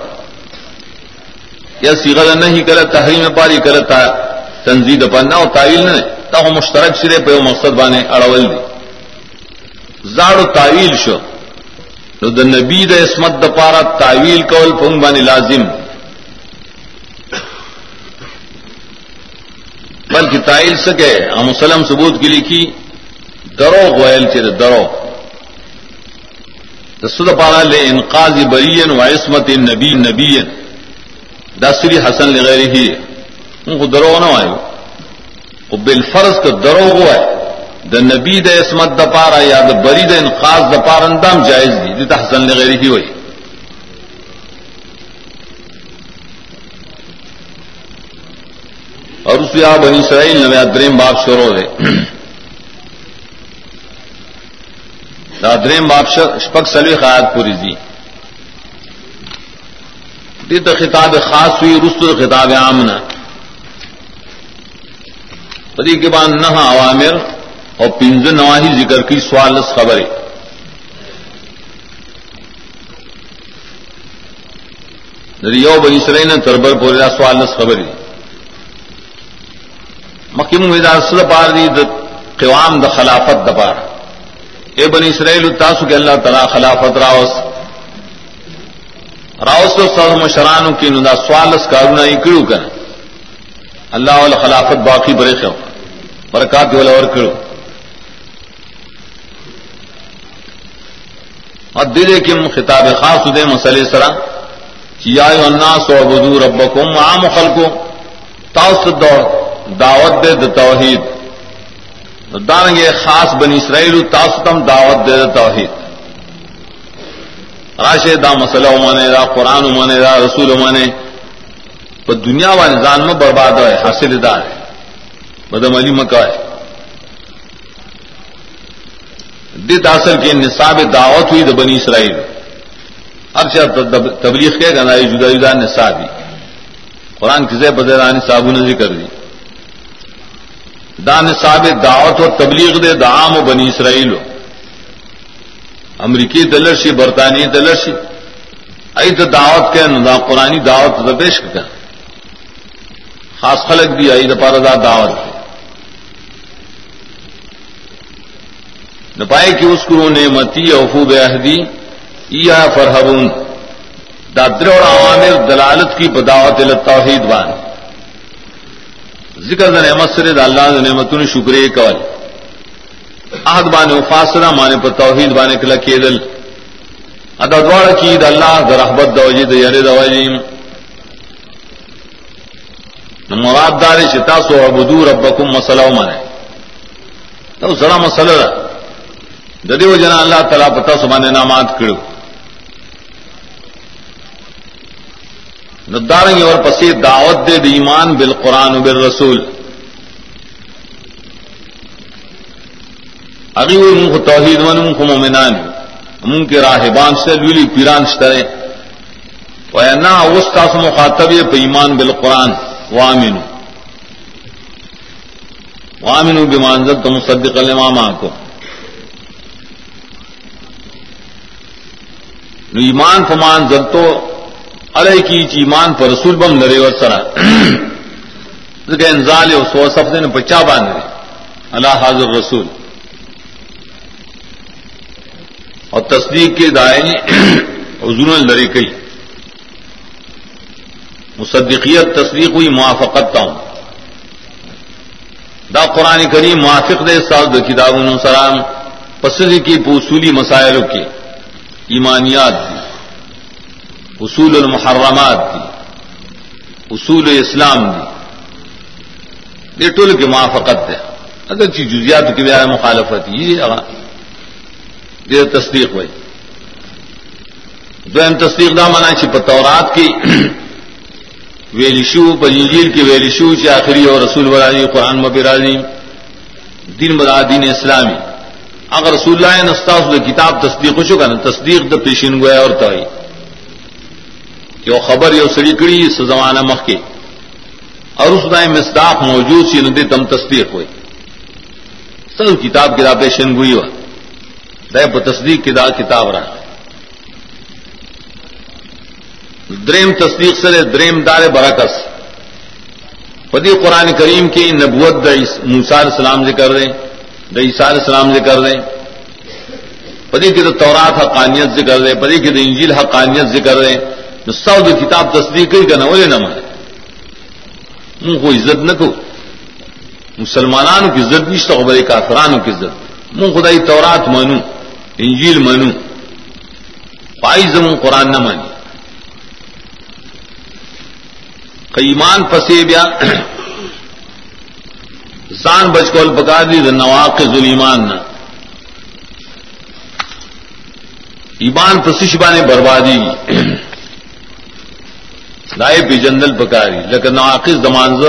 S1: یا سیغل نہیں کرے تحریم پاری کرے تنزید پنہ اور تعویل نہ تا مشترک سرے پہ مقصد بانے اڑول دی زاڑو تعویل شو. نو د نبی د اسمت د پارا تعویل کول پنگ بانی لازم. بلکہ تعیل سکے ہم مسلم ثبوت کی لکھی درو گوئل چر درو سد پارا لے انقاض برین و عصمت نبی نبی. دسری حسن لغیر ہی ان کو درو نہ آئے وہ بالفرض کا درو گو ہے دا نبی د عصمت د پارا یا د بری د انقاذ د پارا اندام جائز دی. دتا حسن لغیر ہی ہوئی اور اس یا بنی اسرائیل نو دریم باپ شروع ہے دا دریم باپ شپک سلوی خیات پوری دی دی تو خطاب خاص ہوئی رست خطاب عامنا پری کے بعد نہ عوامر اور پنج نواہی ذکر کی سوالس خبریں۔ یو بنی سرئی نے تربر پورا سوالس خبریں۔ مکیم اصل پار دی د قوام د خلافت دپار اے بنی اسرائیل، تاسو کے اللہ تعالی خلافت راوس۔ راوس تو سر مشرانو کی ندا سوالس کارونا اکڑو کر اللہ والا خلافت باقی برے خو برکات والا اور کرو اور دلے کے خطاب خاص دے مسئلے سرا یا الناس وعبدوا ربکم عام خلقو تاوس دوڑ، دعوت دے د توحید۔ دارنگے خاص بنی اسرائیل تاستم دعوت دے د توحید۔ راشے دا مسئلہ مانے دا، قرآن مانے دا، رسول مانے تو دنیا والے نظام میں برباد ہے حاصل دار۔ ہے بدم علی مکہ ہے دت اصل کے نصاب دعوت ہوئی د بنی اسرائیل. ارشا تبلیغ کے گنا جدا جدا نصابی قرآن کسے بدرانی صابو نے ذکر دی دا نصاب دعوت و تبلیغ دے دعام و بنی اسرائیل امریکی دلرشی برطانوی دلرشی ای تو دعوت کے ندا قرآن دعوت پیش کر خاص خلق بھی آئی دا دعوت نہ پائے کہ اس کو نعمتی افوب احدی یا فرحبون۔ دادر اور عوامر دلالت کی بداوت توحید بان ذکر دا نعمت سر دا اللہ دا نعمتون شکری کول۔ احد بانے فاصلہ مانے پر توحید بانے کلا کیدل۔ ادا دوار کی دا اللہ دا رحبت دا وجی دا یری دا وجی مراد دار شتا سو عبدو ربکم مسئلہ مانے۔ تو سرا مسئلہ دا ددیو جنا اللہ تعالیٰ پتا سبانے نامات کرو. نداریں اور پسی دعوت دے ایمان بال قرآن بال رسول ابھی وہ منہ توحید ون منہ مومنان. منہ کے راہبان سے لولی پیران شترے نہ اس کا سم مخاطب پہ ایمان بال قرآن وامن وامن بمانزت تو مصدق الامام کو ایمان فمان زد تو ارے کی ایمان پر رسول بم لڑے اور سرا۔ انزال سو سب نے بچا باندھ اللہ حاضر رسول اور تصدیق کے دائیں حضور لڑے کئی۔ مصدقیت، تصدیق ہوئی، موافقت کا ہوں دا قرآن کریم موافق دے، سال کتاب السلام پسند کی پوصولی مسائلوں کے۔ ایمانیات دی، اصول المحرمات دی، اصول اسلام دی۔ ٹول کی موافقت دے اگر چیز جزیات کی بیا مخالفت، یہ دیر تصدیق ہوئی۔ دو تصدیق دا منا چی پتورات کی ویلشو پنجیل کی ویلشو چی آخری اور رسول برادی قرآن مبرادی دین برا دین اسلامی۔ اگر رسول اللہ نستا کتاب تصدیق ہو چکا نا، تصدیق دا پیشین گویا اور تو یو خبر یو سڑی کڑی اس زمانہ مخ کے۔ اور اس دائیں مصداق موجود سی ندی تم تصدیق ہوئی سر کتاب کتاب پیشن گوئی ہوا۔ دے پر تصدیق کتاب کتاب رہا دریم تصدیق سے دریم دار برکس پدی قرآن کریم کی نبوت موسار السلام ذکر رہے۔ دا عیسار السلام ذکر رہے پدی کی تو تورات حقانیت ذکر رہے پدی کی تو انجیل حقانیت ذکر رہے سو جو کتاب تصدیق ہی کرنا وہ نہ مانے منہ کو عزت نہ کو مسلمانوں کی عزت بھی تو بڑے کافرانوں کی عزت۔ منہ خدائی تورات مانو، انجیل مانو۔ پائی زموں قرآن نہ مانی۔ ایمان پسے بیا سان بچ کو پکا دی نواق ظلیمان نہ ایمان پسشبا نے بربادی لائے پی جندل پکاری لیکن نواقص دمانز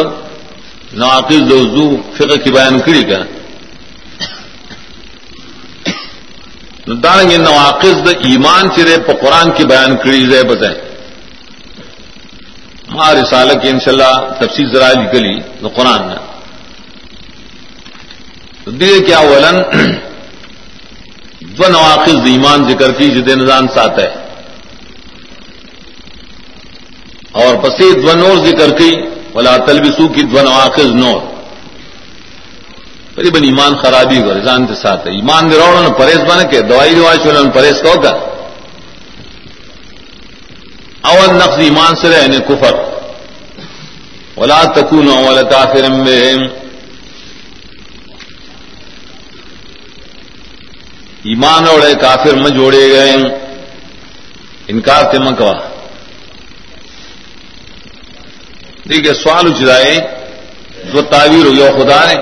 S1: نواقص دوزو فقہ کی بیان کری کا دارنگ نواقص د ایمان چرے پا قرآن کی بیان کری رہے بتائیں ما رسالہ کی انشاءاللہ تفصیل ذرا نکلی تو قرآن نے دے کیا ولن دو نواقص ایمان ذکر کی جد نظان ساتھ ہے۔ اور پسی دو نور ذکر کی، ولا تلبسو کی دو نواقص نور۔ قریباً ایمان خرابی ہو رضان کے ساتھ ہے۔ ایمان دے روڑ پرہیز بن کے دوائی دوائی چولہا پرہیز کا ہوگا اول نقص ایمان سے رہے یعنی کفر۔ ولا تکون اول کافر ایمان اوڑے کافر میں جوڑے گئے انکار تے مکوا دیکھیے سوال اچھائے جو تعویر ہو خدا نے۔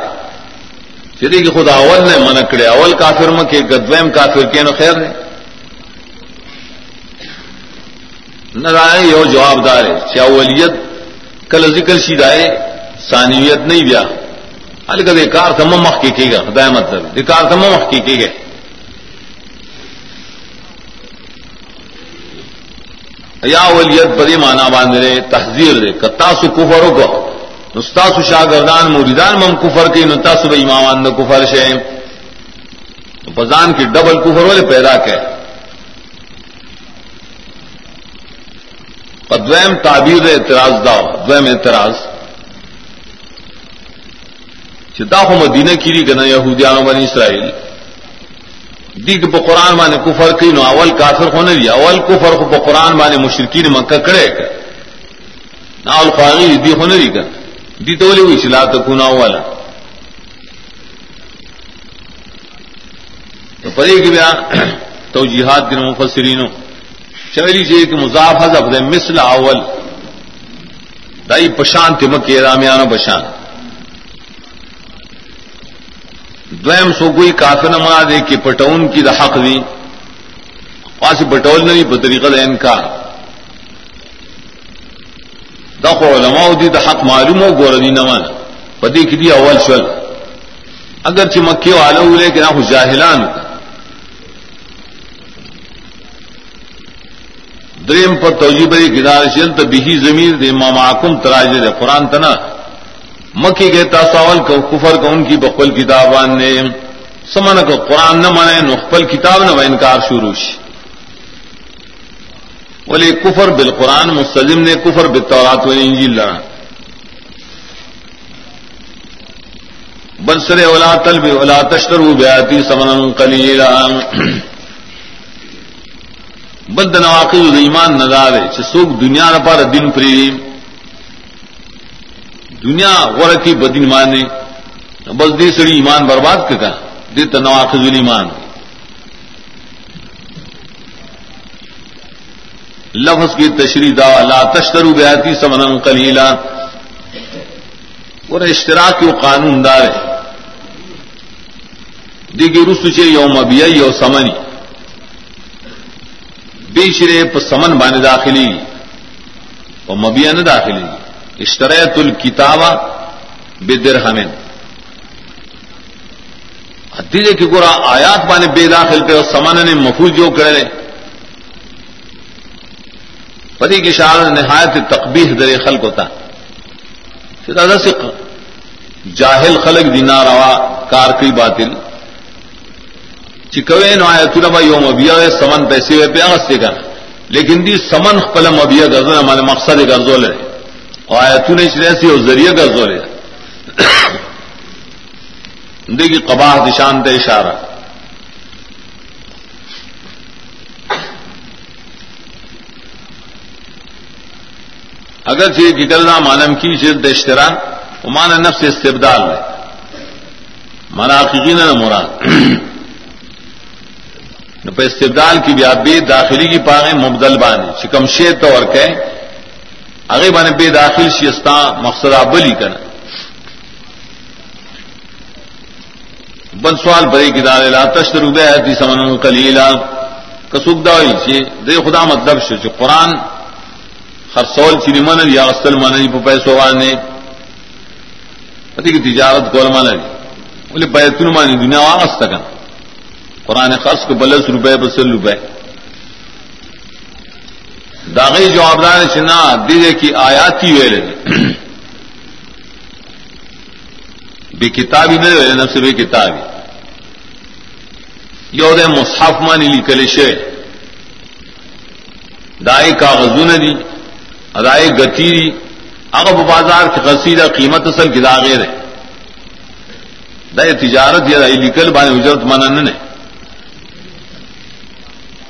S1: چلی کہ خدا اول نے منکڑے اول کافر میں کہ گدویم کافر کے نو خیر نے نہ رائے یہ جواب دار ہے چاولیت کل ذکر شیدائے ثانیت نہیں دیا ارے کدے کار تم مخ کے کی گا خدا مطلب۔ یہ کار تم مخ کی گئے یا ولیت بڑی مانا باندھ رہے تحزیر دے کتا سو کفر کو نستا سو شاگردان، موریدان مم کفر کی نتا سو امامان کفر شے بزان کی ڈبل کفر والے پیدا کے دویم تعبیر اعتراض دا. دویم اعتراض. چدا ہو مدینہ کی ری گنا یہودیانو بنی اسرائیل. دیگ پا قرآن مانے کفر کی نو اول کافر ہونے دیا اول کفر کو پا قرآن مانے مشرقین مکہ کڑے کر نہ اول خواہی دی ہونے دی کر دی تو ہوئی چلا تو کنا والا تو پڑے گی بیا تو جہاد دن مفسرینوں چوری جی کہ مضاف حضب دے مثل اول. دائی پشان تمکے رامیانو پشان دویم سو کوئی کافر نما دے کہ پٹون کی دا حق دی. پاس پٹول نہیں پہ طریقہ دا انکار. دا خو علماء دی دا حق معلوم ہو گور دی نمان. پدی کی دی اول شل. اگر چی مکی والا لے کہ نہ جاہلان دریم پر توجیب گدار شل تو بھی زمین دے ماما کم تراج دے قرآن تنا. مکی کے تاساول کو، کفر کو، ان کی بقبل کتابان نے سمن کو قرآن نہ مانے نقبل کتاب نہ انکار شروع بولے کفر بال قرآن مستظم نے کفر بتورات انجیل لڑا۔ بنسر اولا تلب اولا تشتر بیاتی سمن کلیلا بد نواقع ایمان نظارے سوکھ دنیا نہ پار دن پریم دنیا غور کی بدین مانے، بس دی سڑی ایمان برباد کا دے تنواخذ ایمان لفظ کی تشریح دا، لا تشترو بیاتی سمن کلیلا اور اشتراک کی قانون دار ہے۔ دیگی رسو یوم ابیا یو سمنی بے شرے سمن بانے داخلی۔ اور مبیا نہ داخلی اشتریت الکتابہ بے درہمن حدیجے کی گورا آیات بانے بے داخل پہ اور سمان نے مفوج جو کرے پتی کی شان نہایت تقبیح در خلق ہوتا۔ دادا سے جاہل خلق دینا روا کار کی باطل۔ چکوے نو آیا تورا بھائی یوم ابیا سمن پیسے ہوئے پہ سے کر لیکن دی سمن پلم ابیا گرزو ہمارے مقصد گرزو لے۔ اور آیا تو نے چلے سی اور ذریعہ گرزو لے دیکھی قباہ دشان دے اشارہ اگر چیز نکلنا مانم کی شد اشترا وہ مان نفس سے استبدال ہے مانا حقیقی نہ مراد. پہ استبدال کی بھی بے داخلی کی پاگے مبدل بانے چکم شیر تو اور کہ اگے بانے بے داخل شیستا مقصد بلی کرنا بن سوال بڑے کدار لا تشترو تشتر بیاتی سمن کلیلا کسوک دا ہوئی چی دے خدا مطلب شو چی قرآن ہر سول چی من یا اصل من پہ پیسو وانے پتی کی تجارت کو من بولے بیتن مانی دنیا واغس تکن قرآن خاص کو بلس روپے بسل روپے داغی جوابدار چنا دے کی آیاتی ویلے بے کتابی نہیں ویلے، نفس بے کتابی۔ یو دے مصحف مانی لی کلشے دائی کاغذون دی ادائی گتی دی۔ اگر بازار کی قصیدہ قیمت اصل کی داغیر ہے۔ دا تجارت یا دائی لکل بانے اجرت منن نے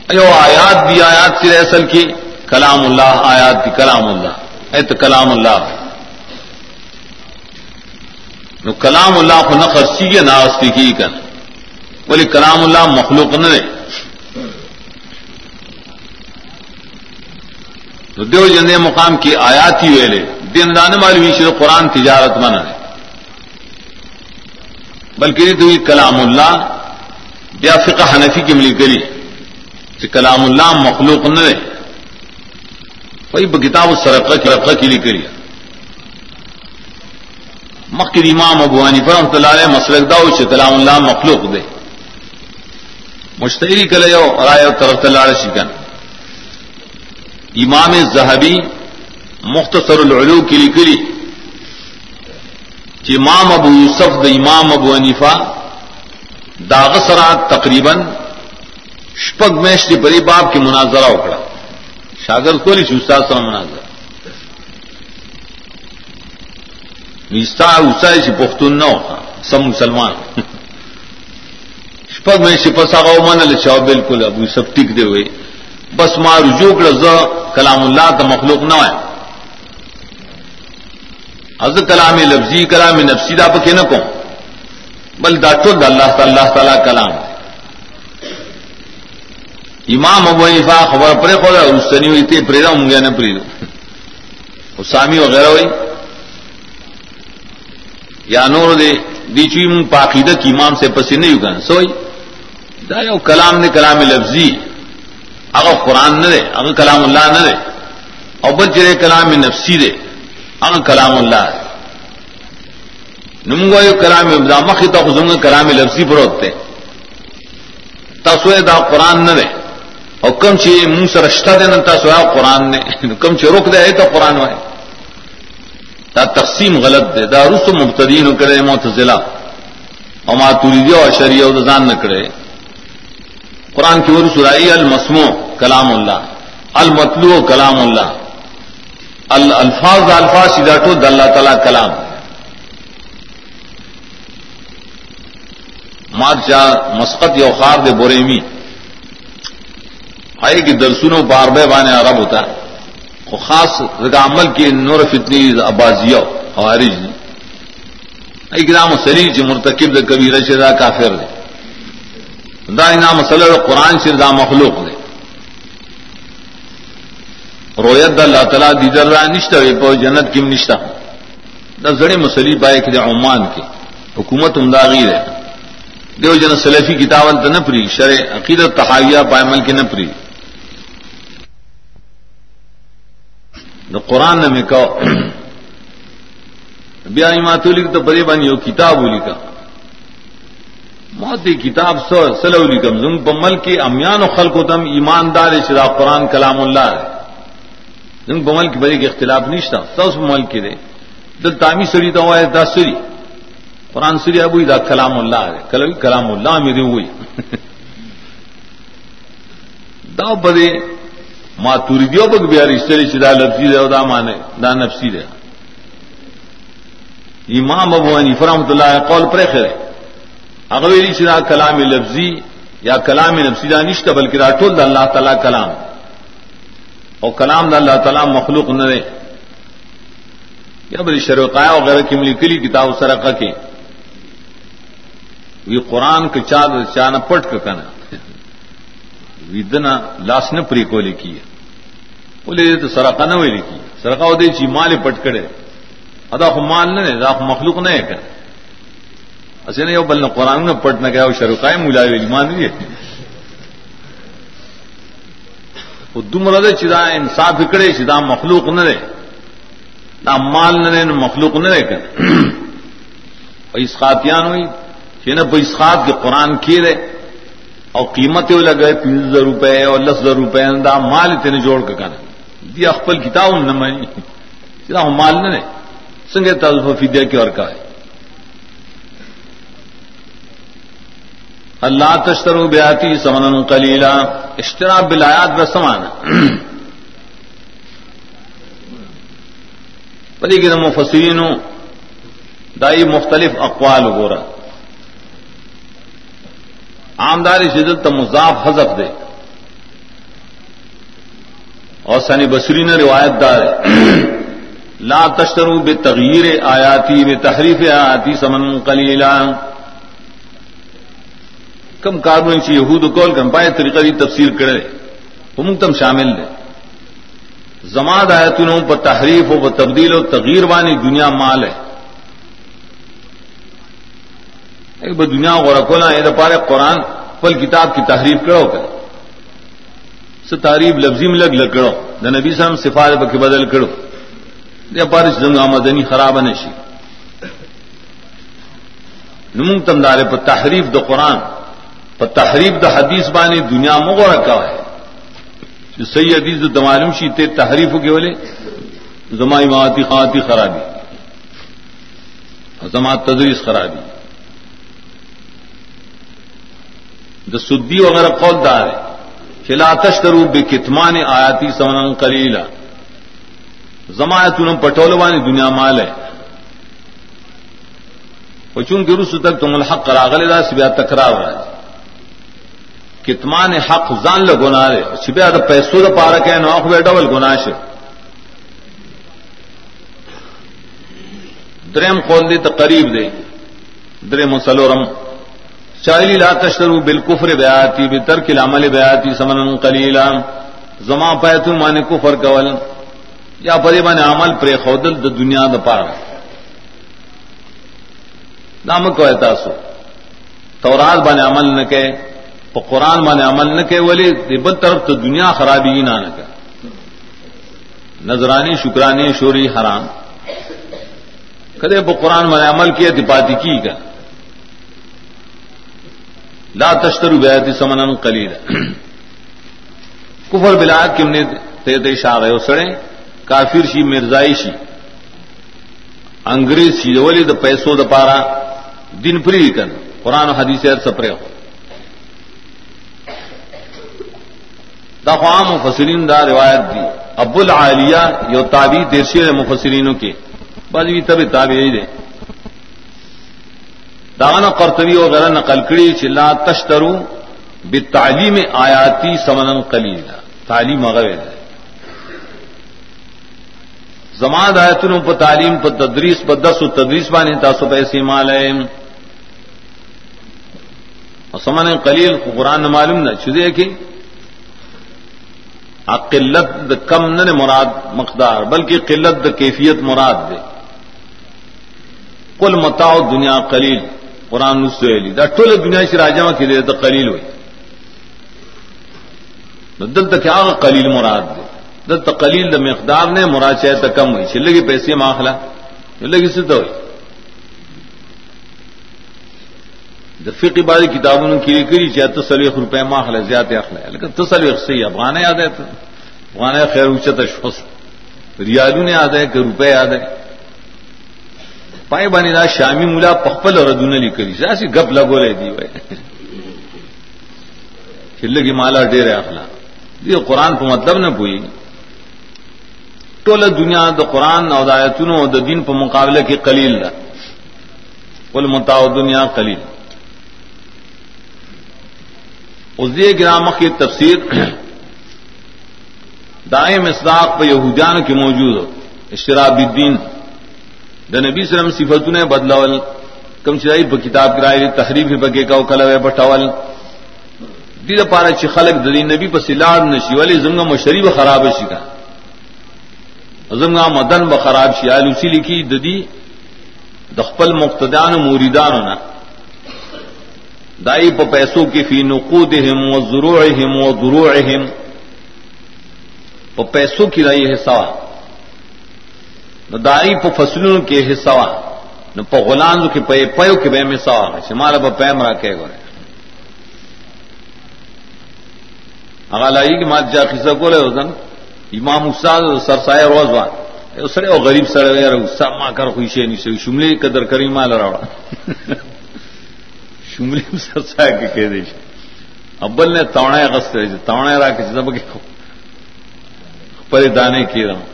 S1: ایو آیات دی آیات سی اصل کی۔ کلام اللہ، آیات دی کلام اللہ۔ ایت کلام اللہ۔ نو کلام اللہ کو نہ خرچی نہ استی کی کر۔ بولی کلام اللہ مخلوق نہ تو دیو جن مقام کی آیات ہی ویلے۔ دین دان والی بھی قرآن تجارت منا ہے بلکہ تو کلام اللہ۔ بیا فقہ حنفی کی ملی کری کہ کلام اللہ مخلوق نہ رہے وہی کتاب سرقہ کی رقہ کی کری مکر امام ابو حنیفہ رحمۃ اللہ علیہ مسلک دا سے کلام اللہ مخلوق دے۔ مشتری کلے رائے طرف اللہ شکن امام زہبی مختصر العلو کی لکری کہ امام ابو یوسف د امام ابو حنیفہ داغ سرات تقریباً شپگ میں شری بری باپ کی مناظرہ اکڑا شاگر کو لی استاد سر مناظر استا اسا سی پختون نہ ہوتا۔ سب مسلمان شپگ میں شپسا کا من لچاؤ بالکل ابو سب ٹک دے ہوئے۔ بس ماں رجوع رضا کلام اللہ تو مخلوق نہ ہے از کلام لفظی، کلام نفسی دا پکے نہ کو بل ڈاٹو اللہ اللہ تعالی کلام۔ امام ابو حنیفہ خبر پڑے کو اس سنی ہوئی تھی پریرا ہوں گیا نہ پری اسامی وغیرہ ہوئی یا نور دے دیچوی من پاقیدت امام سے پسند نہیں ہوگا سوئی دا یو کلام نے کلام لفظی اگر قرآن نہ دے اگر کلام اللہ نہ دے اور بل چرے کلام نفسی دے اگر کلام اللہ دے نمگو یو کلام مخی تو خزنگ کلام لفظی پر ہوتے تاسوے دا قرآن نہ دے اور کم چی منہ سے رشتہ دینا تاسویا قرآن نے کم چی روک دے تو قرآن وائے دا تقسیم غلط دے دا رسو مبتدین کرے معتزلہ اور ماتوریدی اور شریع و دزان نہ کرے قرآن کی اور سرائی المسمو کلام اللہ المطلو کلام اللہ الفاظ الفاظ سیدھا اللہ تعالی کلام. مارچا مسقط یا خار دے بوریمی آئے کہ درسنوں بار بے بانے عرب ہوتا ہے۔ خاص رگا عمل کی نور فتنی ابازیہ خوارج ایک نام سلیج مرتکب دے کبھی رشدہ کافر دے۔ دا انعام صلی اللہ قرآن شر دا مخلوق دے۔ رویت اللہ تعالیٰ دیدر را نشتا وی پا جنت کم نشتا۔ دا زڑی مسلی بائے کہ عمان کی حکومت امداغی دے دیو جن سلفی کتابت نہ پری شرع عقیدت تحاویہ پائمل کے نہ نو قرآن نے میں کہو بیا ماتو لکھ تو بڑے بانی ہو کتاب لکھا موتی کتاب سو سلو لکھم زم بمل کے امیان و خلق تم ایماندار شرا قرآن کلام اللہ ہے زم بمل کی بڑے کے اختلاف نہیں تھا سب مل کے دے. دل تامی سڑی تو ہے دس سری. قرآن سری ابو دا کلام اللہ ہے کل کلام اللہ میرے ہوئی. دا بدے ماں توری دیو بگ بیا رشتے دا لفظی دے دا مانے دا نفسی دے. امام ابو عنی فرحمت اللہ قول پر خیر اغویری چدا کلام لفظی یا کلام نفسی دا نشتا، بلکہ دا ٹول دا اللہ تعالی کلام. اور کلام دا اللہ تعالی مخلوق نہ رہے یا بڑی شروقایا وغیرہ کی ملی کلی کتاب سرقہ کے. وی قرآن کے چاد چانا پٹ کا کنا ویدنا لاس نے پری کو لکھی بولے تو سرقہ نہ ہوئی لکھی سرقہ وہ دے چی مال پٹ کرے ادا خو مال نہ ادا خو مخلوق نہ ہے کر اصل نہیں بل قرآن میں پٹ نہ گیا وہ شروقائے ملا مان لیے وہ دم رد چدا انصاف اکڑے چدا مخلوق نہ رہے نہ مال نہ رہے نہ مخلوق نہ رہے کر اس خاتیان ہوئی کہ نہ اسخات کے قرآن کیے رہے اور قیمتیں لگے تین ہزار روپے اور دس روپے دا مال اتنے جوڑ کے کرنا دی اخبل کتاب نہ مانی۔ سیدھا مال نہ سنگے تازہ فدیا کی اور کا ہے۔ اللہ تشترو بیاتی سمن کلیلا اشترا بلایات و سمان پلی کی مفسرین دائی مختلف اقوال ہو رہا۔ آمداری شدت مضاف حذف دے۔ اور سنی بصری نے روایت دار لا تشترو بے تغیر آیاتی بے تحریف آیاتی سمن کلیلا کم کاروں سے یہود کول کم پائے طریقہ دی تفسیر کرے۔ ہم تم شامل دے۔ زماد آیتنوں پر تحریف ہو تبدیل و تغیر وانی دنیا مال ہے۔ ایک دنیا غور کولا، یہ پارے قرآن پل کتاب کی تحریف کرو کرے س تعریف لفظی میں لگ لکڑو نہ نبی صاحب سفارت بک بدل کرو۔ یا پارش زنگ آمدنی خراب نشی نمون تم دارے پر تحریف دو قرآن پر تحریف د حدیث بانی دنیا مغو رکھا ہے۔ جو صحیح حدیث دو دمالم شی، تے تحریف کے بولے زمائی ماتی خاتی خرابی۔ زماعت تدریس خرابی۔ دا سدی وغیرہ قول دار ہے چلا تشترو بے کتمان آیاتی سمن کلیلا زمایت پٹولوانی دنیا مال ہے۔ چون کے رس تک تم الحق کراغل دا سبیا تکرار رہا کتمان حق زان لو گنا رے سبیا تو پیسوں تو پارک ہے نوخ بے ڈبل گناش درم قول دے تو قریب دے۔ درم سلورم چاہلی لا تشترو بالکفر بیاتی بے ترک العمل بیاتی سمن کلیلا زما پیت مان کفر کول. یا پری من عمل پر خودل د دنیا د پار نام کو تاسو. تورات بان عمل نہ کہ تو قرآن بان عمل نہ کہ ولی بل طرف تو دنیا خرابی نہ نہ کہ نظرانی، شکرانی، شوری، حرام. کدے قرآن بان عمل کیے دپاتی کی کا لا تشترو بیاتی سمن کلیل کفر بلاد کم نے تے تے شاہ گئے سڑے، کافر شی مرزائی شی، انگریز شی، ولی د پیسو د پارا دن پری کن، قرآن و حدیث ہر سپرے ہو۔ دا خام مفسرین دا روایت دی ابو العالیہ یو تابی دیرشیر مفسرینوں کے بعض بھی تب تابعی دے۔ دانا قرطبی وغیرہ نقل کڑی چلا تشترو بے تعلیم آیاتی سمن کلیل تعلیم اغیر زماد آیتنوں پر تعلیم پر تدریس پر دس و تدریس بانی تاسو پیسے مال ہے اور سمن قلیل کو قرآن معلوم نہ چدے کہ قلت د کم نہ مراد مقدار بلکہ قلت د کیفیت مراد دے کل متاؤ دنیا قلیل قرآن نسلی جی، دا ٹول دنیا سے راجا کی دے تو قلیل ہوئی۔ دل تک کیا قلیل مراد دے؟ دل تو قلیل دا مقدار نے، مراد چاہے تو کم ہوئی۔ چلے گی پیسے ماخلا چلے گی سدھ ہوئی۔ فقی بازی کتابوں نے کیری کری چاہے تو سلیخ روپے ماخلا زیادہ اخلا ہے لیکن تو سلیخ صحیح افغان یاد ہے تو۔ خیر اونچا تشخص ریالو نے یاد ہے کہ روپے یاد ہے۔ پائے بانی دا شامی مولا پخپل اور ردون لی کری سی گپ لگو دی وے چلے کی مالا ڈیر اخلا یہ قرآن کو مطلب نہ پوئی ٹول دنیا دا قرآن اور دایتن دا دین پر مقابلے کی قلیل دا کل متا دنیا قلیل. اس دیے گرام کی تفسیر دائیں مسداق پہ یہودیان کی موجود ہو اشراب الدین. د نبی سلم صفاتونه بدلول. کم چې په کتاب کرای لري تحریف بګه کا او کله پټول. دې لپاره چې خلق د نبی په سلاړ نشي ولی زمغه مشریب خراب شي کا زمغه مدن به خراب شي. الو سی لکی د دې د خپل مقتدیان موریدانو نه. دای په پیسو کې فی نقودهم و زروعهم و دروعهم. په پیسو کې دای حساب. نو دائی پو فصلوں کے حصہ نو پو غلانزو کے پے پیو کے بے میں سوا شمال پا پیم را کے گورے اغا لائی کی مات جا خصہ کو لے ہوزن امام استاد سرسائے روز وان سڑے او غریب سڑے یار غصہ ما کر خوشی نہیں سے شملے قدر کری مال راوڑا شملے سرسائے کے کہہ دے ابل نے توڑا اگست توڑا را کے جب کے پرے دانے کی رہا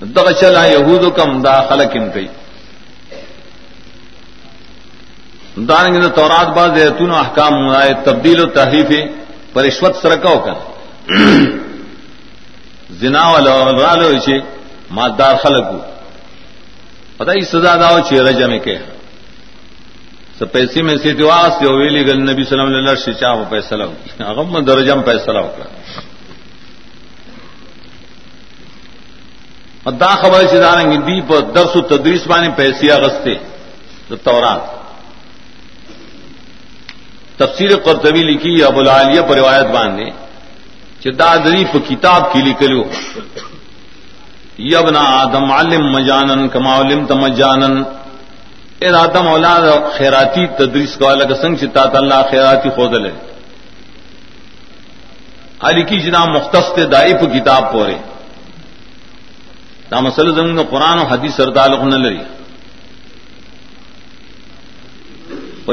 S1: دغ چلا یہود کم دا خلق ان کئی دانگے تورات باز ایتون احکام آئے تبدیل و تحریف پر پرشوت سرکو کر زنا والا لو اسے مادار خلق پتہ ہی سزا داؤ چھ رجا میں کہ سب پیسے میں سے تو آس سے ویلی گل نبی صلی اللہ علیہ وسلم چاہ فیصلہ ہو غم درجہ میں فیصلہ ہوگا دا خبر سے داریں گے دیپ درس و تدریس بانے پیسے اگستے تورات. تفسیر قرطبی لکھی، ابو العالیہ پر روایت باندھے چدادری کتاب کی لکھو یبنا آدم عالم مجانن، کما علم تمجانن اے آدم اولاد خیراتی تدریس کو الگ سنگ چتا اللہ خیراتی خود لے. علی کی جنا مختص دائف کتاب پورے. دا مسل زمین قرآن و حدیث سر تعلق نہ لری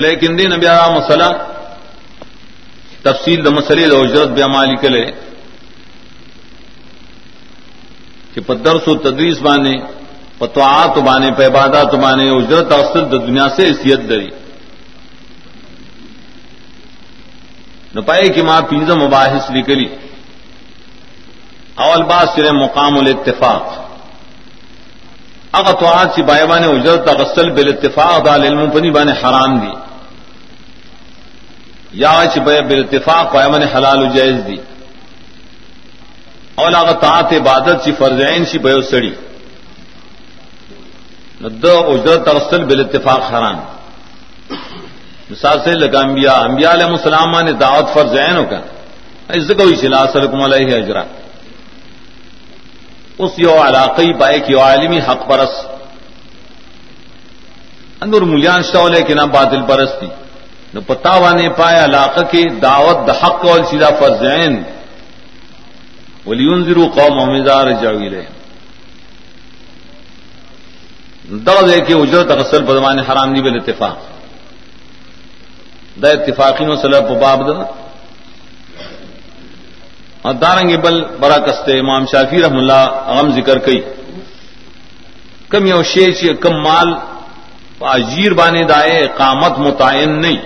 S1: لیکن دین نبی مسئلہ تفصیل د مسلې د اجرت بیا مالک له چې په درس او تدریس باندې، په طاعات باندې، په عبادت باندې اجرت اصل د دنیا سے حیثیت لري. نو پای کې ما پنځه مباحث لیکلي. اول با سره مقام الاتفاق. اگر طاعات سی بایبان اجرت تغسل بالاتفاق دا علم پنی باندې حرام دي یا چ بے بال اتفاق پائمن حلال و جائز دی. اولا طاعت عبادت سی فرضین سی بے سڑی. ند اجرت تغسل بال اتفاق حرام. مثال سے لگا انبیاء. انبیاء علیہ السلام نے دعوت فرضین ہو کر اس کو چلا سلکم علیہ اجرا. اس یو علاقی پائے کہ عالمی حق پرس اندر ملیان شاولے کہ نہ باطل پرستی. نو پتا وانے پایا علاقہ کی دعوت د حق اور سیدھا فرزین ولیون زیرو قوم امیدار جاوی رہے درد ہے کہ اجرت اصل بدمان حرام دی بل اتفاق. دا اتفاقی مسئلہ پباب دا. اور دارنگ بل برا امام شافی رحم اللہ اغم ذکر کئی۔ کم یو شیچ کم مال اجیر بانے دائے قامت متعین نہیں۔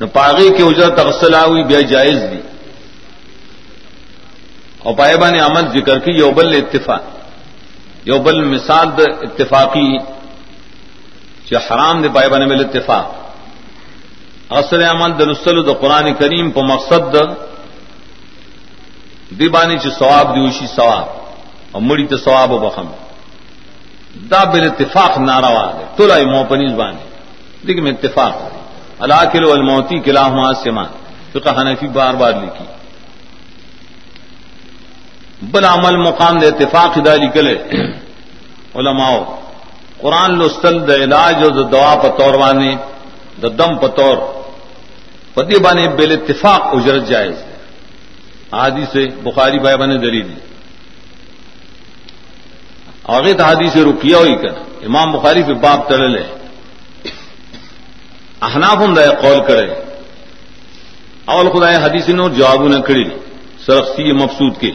S1: نہ پاگی کی اجرت تغسل ہوئی بے جائز دی۔ اور پائبہ نے عمل ذکر کی یوبل اتفاق۔ یوبل مثال اتفاقی۔ جو حرام دے پائبہ نے مل اتفاق۔ اصل عمل د نسل د قرآن کریم پہ مقصد دی بانی چ ثواب دیوشی ثواب. اور مڑی تو ثواب و بخم دا بل اتفاق ناروا دے تو لائی مو پنیز بانی لیکن اتفاق ہے العقل والموتی کلاہما سما فقہ حنفی بار بار لکھی بل عمل مقام دے اتفاق دا لکلے علماء، قرآن لستل د علاج اور دوا پتور وانے د دم پتور پتی بانے بل اتفاق اجرت جائز آدی سے بخاری بھائی بنے دلی دی۔ اور حادی سے رکیا ہوئی کر امام بخاری پہ باپ تڑلے احناف ہوں قول کرے۔ اول خدا حدیث نو جواب نہ کڑی سرخسی مقصود کے۔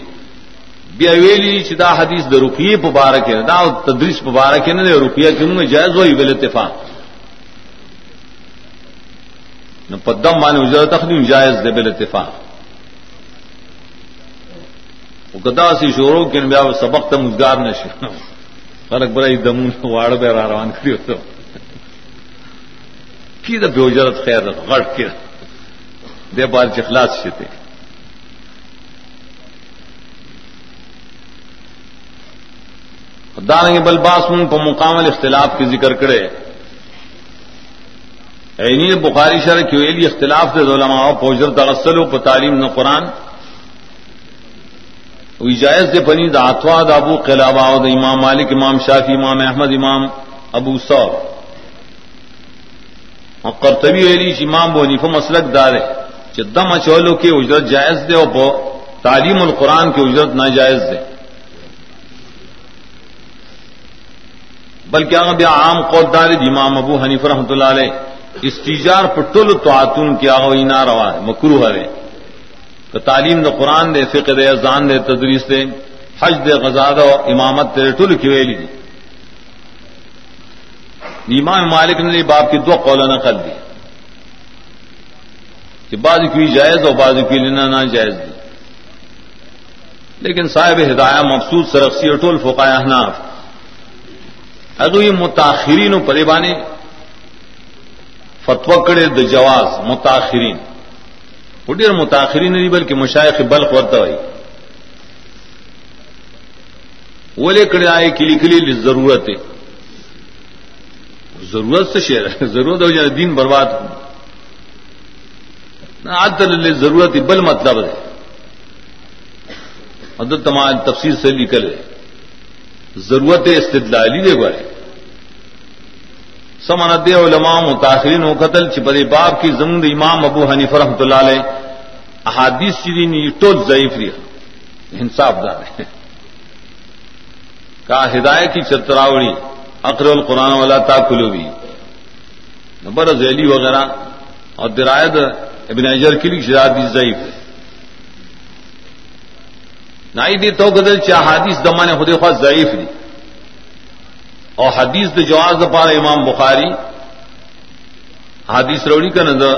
S1: بیا ویلی چدا حدیث د رقیے مبارک ہے۔ دا تدریس مبارک ہے، نہ رقیہ کیوں میں جائز ہوئی بل اتفاق۔ نہ پدم مانے اجر تخدیم جائز دے بل اتفاق. وہ گدا سی شوروں کے بیا سبق تم مزگار نہ فرق بڑا دمون واڑ پہ روان کری ہوتا کی دا بوجرت خیر غٹ کے دے بار چخلاس شتے دارنگ بل باس من پا مقامل اختلاف کے ذکر کرے عینی بخاری شر کیوں ایلی اختلاف دے علماء پوجر تغسل و تعلیم نہ قرآن. جائز دے پنی دا اتوا دا ابو قلابا دا امام مالک، امام شافی امام احمد، امام ابو سور اور کرتبی ویلی امام بو نیفو مسلک دار ہے کہ دم اچولو کی اجرت جائز دے اور تعلیم القرآن کی اجرت ناجائز دے. بلکہ اگر عام قدار امام ابو حنیف رحمۃ اللہ علیہ. استیجار پٹل تو آتون کیا ہو نہ روا ہے مکرو ہے۔ تو تعلیم دے قرآن دے، فقہ دے، اذان دے، تدریس دے، حج دے غزاد و امامت دے ٹل کی ویلی دی۔ امام مالک نے باپ کی دو قول نقل دی۔ کہ بعض کی جائز اور بعض کی لینا نہ جائز دی۔ لیکن صاحب ہدایہ مفسود سرخسی اٹول فقایا ناف اگر یہ متاثرین و پریبانی فتوکڑے د جواز متاثرین ڈیر متاثرین نہیں بلکہ مشائق بلق ورتا ہوئی وہ لے کر آئے کلی کلی ضرورت ہے ضرورت سے شیر ہے ضرورت ہو جائے دین برباد آج تل ضرورت بل مطلب ہے ادر تمام تفصیل سے نکل ضرورت استدلالی دے بڑے سمن دے علماء متاثرین و قتل چپرے باپ کی زمد امام ابو حنیف رحمۃ اللہ علیہ احادیث چیزی نہیں ٹول ضعیف رہا انصاف دار ہے کہا ہدایت کی چتراوڑی اقر القرآن والا تا کلو بھی نمبر ذیلی وغیرہ. اور درائد ابن اجر کی لیے شرادی ضعیف ہے. نائی دی تو گدل چاہ حادیث دمانے خود خواہ ضعیف دی. اور حدیث د جواز د پار امام بخاری حادیث روڑی کا نظر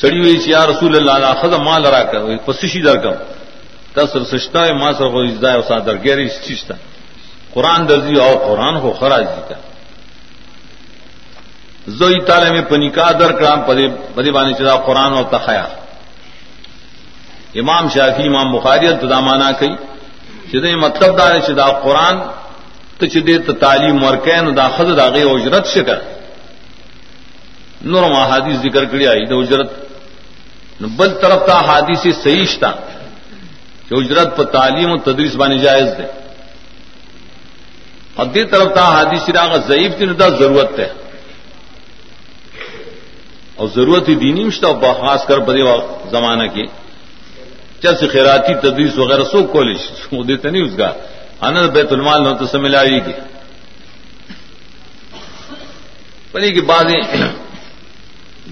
S1: سڑی ہوئی چیا رسول اللہ خز ماں لڑا کر پسیشی در کم۔ تسر سشتا ہے، ماں سر در گہری ششتا قرآن درزی اور قرآن کو خراج جی کا زوئی تالے میں پنکا در کرام پدے بانی چلا قرآن اور تخیا امام شافی امام بخاری التدامانہ کئی۔ چدے مطلب دار چدا قرآن تو چدے تو تعلیم مرکین دا خد دا گئی اجرت سے کر نور حادث ذکر کری آئی تو اجرت۔ بل طرف تا حادث صحیح تھا کہ اجرت پر تعلیم و تدریس بانی جائز دے۔ اور دی طرف تا حادث راغ ضعیف کی ندا ضرورت ہے اور ضرورت ہی دینی مشتہ خاص کر بدے زمانہ کی۔ چل سے خیراتی تدریس وغیرہ سو کالج وہ دیتے نہیں اس کا۔ آنند بیت المال نہ تو سمجھ آئے گی۔ پڑی کی باتیں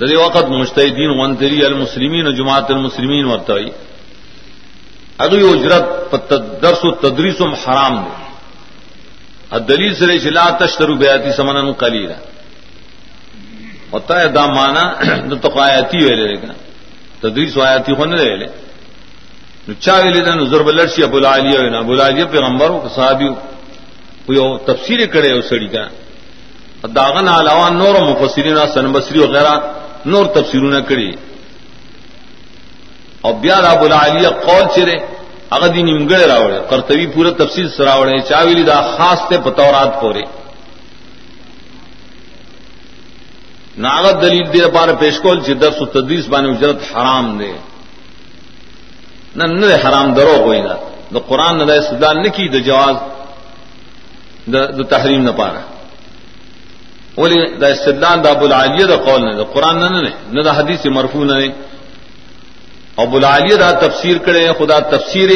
S1: دری وقت مشتحدین ونتری المسلمین اور جماعت المسلمین ورتائی اگلی اجرت درس و تدریس و حرام دے۔ دلیل سے چلا تشترو بیاتی سمن کلی ہوتا ہے دام مانا تو آیاتی ہوئے لے گا۔ تدریس و آیاتی ہونے رہے لے۔ نو چا ویلې ویلے دن ضرب لڑسی ابو العالیہ ہونا ابو العالیہ پیغمبر ہو صحابی کوئی تفسیر کرے اس سڑی کا داغن علاوہ نور مفسرین سن بصری وغیرہ نور تفسیروں نے کری اور بیار ابو العالیہ قول چره چرے اگر دی نمگڑے راوڑے کرتوی پورا تفصیل سراوڑے چاویلی دا خاص تے بطورات پورے ناغت دلیل دے پار پیشکول چی درس و تدریس بانے اجرت حرام دے نہ نہ حرام درو ہوئی دا دا قرآن نہ دا استدلال نہ کی دا جواز دا, دا تحریم نہ پارا بولے دا استدلال دا ابو العالیہ دا قول نہ دا قرآن نہ نہ دا حدیث مرفوع نہ ابو العالیہ دا تفسیر کرے خدا تفسیر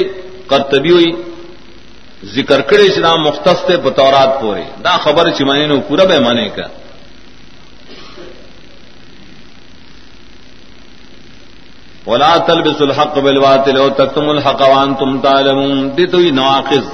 S1: کرتبی ہوئی ذکر کرے اسلام مختص بطورات پورے دا خبر چمانے نے پورا بے مانے کا ولا تلبس الحق بالباطل وتكتموا الحق وانتم تعلمون دي تو نواقض